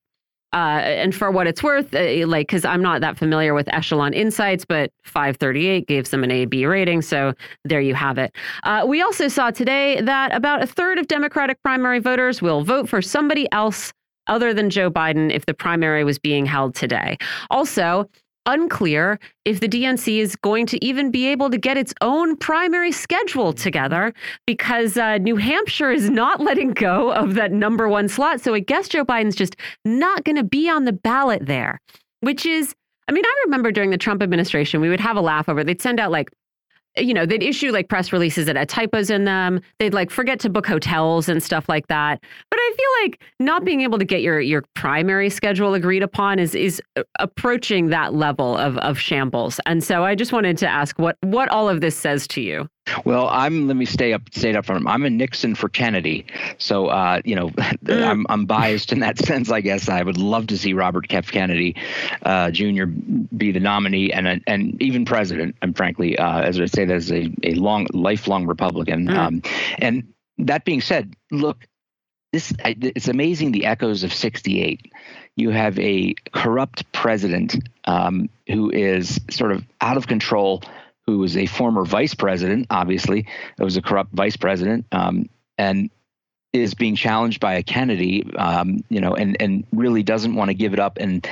Uh, and for what it's worth, uh, like, because I'm not that familiar with Echelon Insights, but 538 gave them an A B rating. So there you have it. Uh, we also saw today that about a third of Democratic primary voters will vote for somebody else other than Joe Biden if the primary was being held today. Also, unclear if the DNC is going to even be able to get its own primary schedule together because uh, New Hampshire is not letting go of that number one slot. So I guess Joe Biden's just not going to be on the ballot there, which is, I mean, I remember during the Trump administration, we would have a laugh over, they'd send out like you know, they'd issue like press releases that had typos in them. They'd like forget to book hotels and stuff like that. But I feel like not being able to get your your primary schedule agreed upon is is uh, approaching that level of of shambles. And so I just wanted to ask what what all of this says to you. Well, I'm. Let me stay up. Stay up from. I'm a Nixon for Kennedy, so uh, you know, mm. I'm I'm biased in that sense. I guess I would love to see Robert F. Kennedy uh, Jr. be the nominee and and even president. And frankly, uh, as I say, that as a, a long, lifelong Republican. Mm. Um, and that being said, look, this it's amazing the echoes of 68 you have a corrupt president um, who is sort of out of control who was a former vice president, obviously, it was a corrupt vice president, um, and is being challenged by a Kennedy, um, you know, and and really doesn't want to give it up. And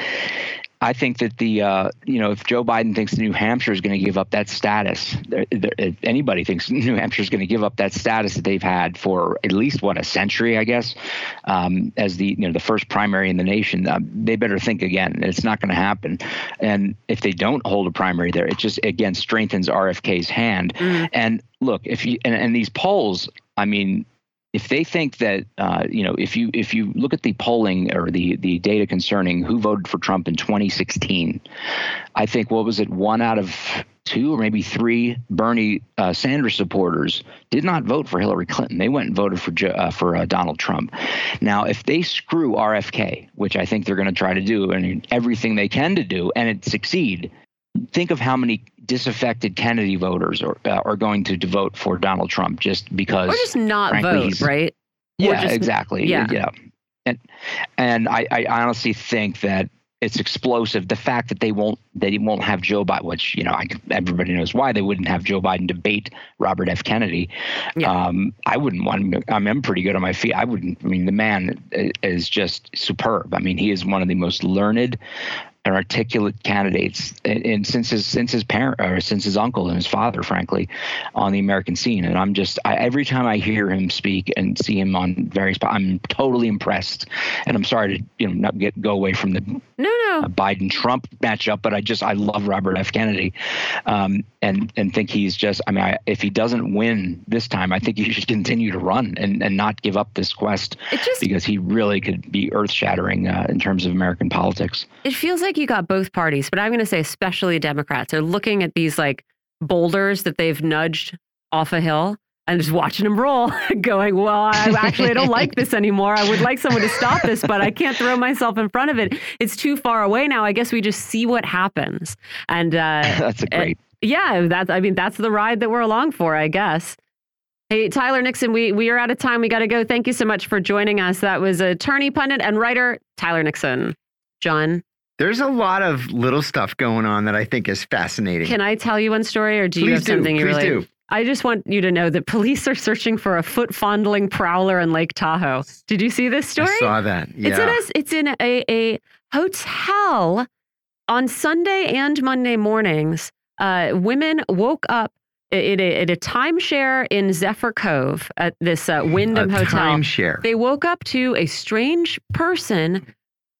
I think that the uh, you know if Joe Biden thinks New Hampshire is going to give up that status, if anybody thinks New Hampshire is going to give up that status that they've had for at least what a century, I guess, um, as the you know the first primary in the nation, uh, they better think again. It's not going to happen, and if they don't hold a primary there, it just again strengthens RFK's hand. Mm-hmm. And look, if you and, and these polls, I mean, if they think that uh, you know if you if you look at the polling or the the data concerning who voted for Trump in 2016, I think what was it one out of two or maybe three Bernie uh, Sanders supporters did not vote for Hillary Clinton. They went and voted for uh, for uh, Donald Trump. Now, if they screw RFK, which I think they're going to try to do, and everything they can to do, and it succeed, think of how many disaffected Kennedy voters are, uh, are going to vote for Donald Trump just because, or just not frankly, vote, right? Yeah, just, exactly. Yeah. yeah, and and I, I honestly think that it's explosive. The fact that they won't they won't have Joe Biden, which you know I, everybody knows why they wouldn't have Joe Biden debate Robert F. Kennedy. Yeah. Um, I wouldn't want. I mean, I'm pretty good on my feet. I wouldn't. I mean, the man is just superb. I mean, he is one of the most learned, and articulate candidates and, and, since his since his parent or since his uncle and his father frankly on the american scene. And i'm just I, every time i hear him speak and see him on various i'm totally impressed. And i'm sorry to you know not get go away from the no no biden trump matchup but i just i love robert f. Kennedy. Um, and and think he's just i mean I, if he doesn't win this time i think he should continue to run and and not give up this quest just, because he really could be earth shattering uh, in terms of american politics. It feels like you got both parties, but I'm going to say especially Democrats are looking at these like boulders that they've nudged off a hill and just watching them roll, going, "Well, I actually I don't like this anymore. I would like someone to stop this, but I can't throw myself in front of it. It's too far away now. I guess we just see what happens." And uh, that's a great. yeah, that's. I mean, that's the ride that we're along for, I guess. Hey, Tyler Nixon, we, we are out of time. We got to go. Thank you so much for joining us. That was attorney, pundit, and writer Tyler Nixon. John, there's a lot of little stuff going on that I think is fascinating. Can I tell you one story, or do please you have do, something you really? Do. I just want you to know that police are searching for a foot fondling prowler in Lake Tahoe. Did you see this story? I saw that. Yeah. It's in a, it's in a, a hotel on Sunday and Monday mornings, uh, women woke up at a, at a timeshare in Zephyr Cove at this uh, Wyndham a Hotel. timeshare. They woke up to a strange person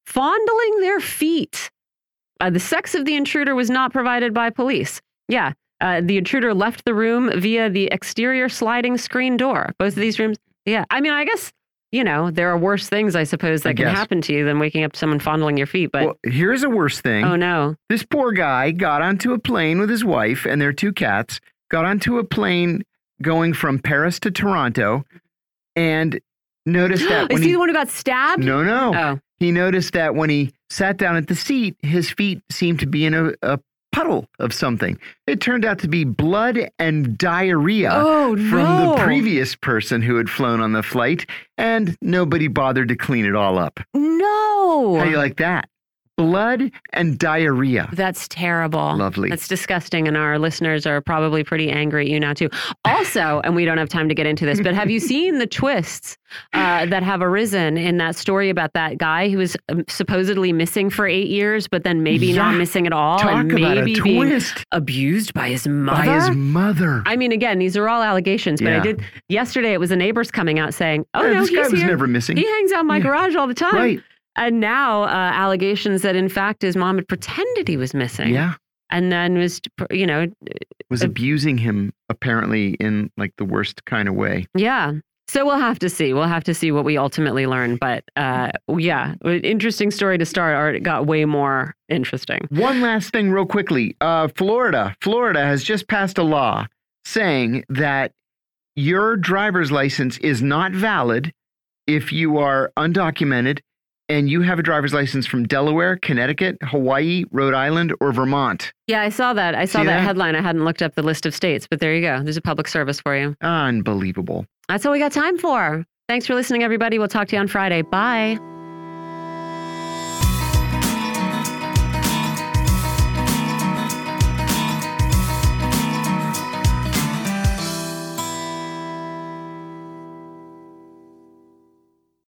fondling their feet. Uh, the sex of the intruder was not provided by police. Yeah, uh, the intruder left the room via the exterior sliding screen door. Both of these rooms. Yeah, I mean, I guess you know there are worse things, I suppose, I that can guess. happen to you than waking up to someone fondling your feet. But well, here's a worse thing. oh no, This poor guy got onto a plane with his wife and their two cats, got onto a plane going from Paris to Toronto, and noticed that is he he, the one who got stabbed? no, no, Oh, he noticed that when he sat down at the seat, his feet seemed to be in a, a puddle of something. It turned out to be blood and diarrhea. oh From no. the previous person who had flown on the flight, and nobody bothered to clean it all up. No. How do you like that? Blood and diarrhea. That's terrible. Lovely. That's disgusting. And our listeners are probably pretty angry at you now, too. Also, and we don't have time to get into this, but have you seen the twists uh, that have arisen in that story about that guy who was um, supposedly missing for eight years, but then maybe not missing at all Talk and maybe being abused by his mother? by his mother. I mean, again, these are all allegations, but I did yesterday. It was the neighbors coming out saying, "Oh Yeah, no, this guy he's was here. never missing. He hangs out in my Yeah. garage all the time." right. And now uh, allegations that in fact his mom had pretended he was missing. Yeah. And then was, you know, Was Uh, abusing him apparently in like the worst kind of way. yeah. So we'll have to see. We'll have to see what we ultimately learn. But uh, yeah, interesting story to start. Or it got way more interesting. One last thing, real quickly. Uh, Florida, Florida has just passed a law saying that your driver's license is not valid if you are undocumented and you have a driver's license from Delaware, Connecticut, Hawaii, Rhode Island, or Vermont. Yeah, I saw that. I saw that, that? headline. I hadn't looked up the list of states, but there you go. There's a public service for you. Unbelievable. That's all we got time for. Thanks for listening, everybody. We'll talk to you on Friday. Bye.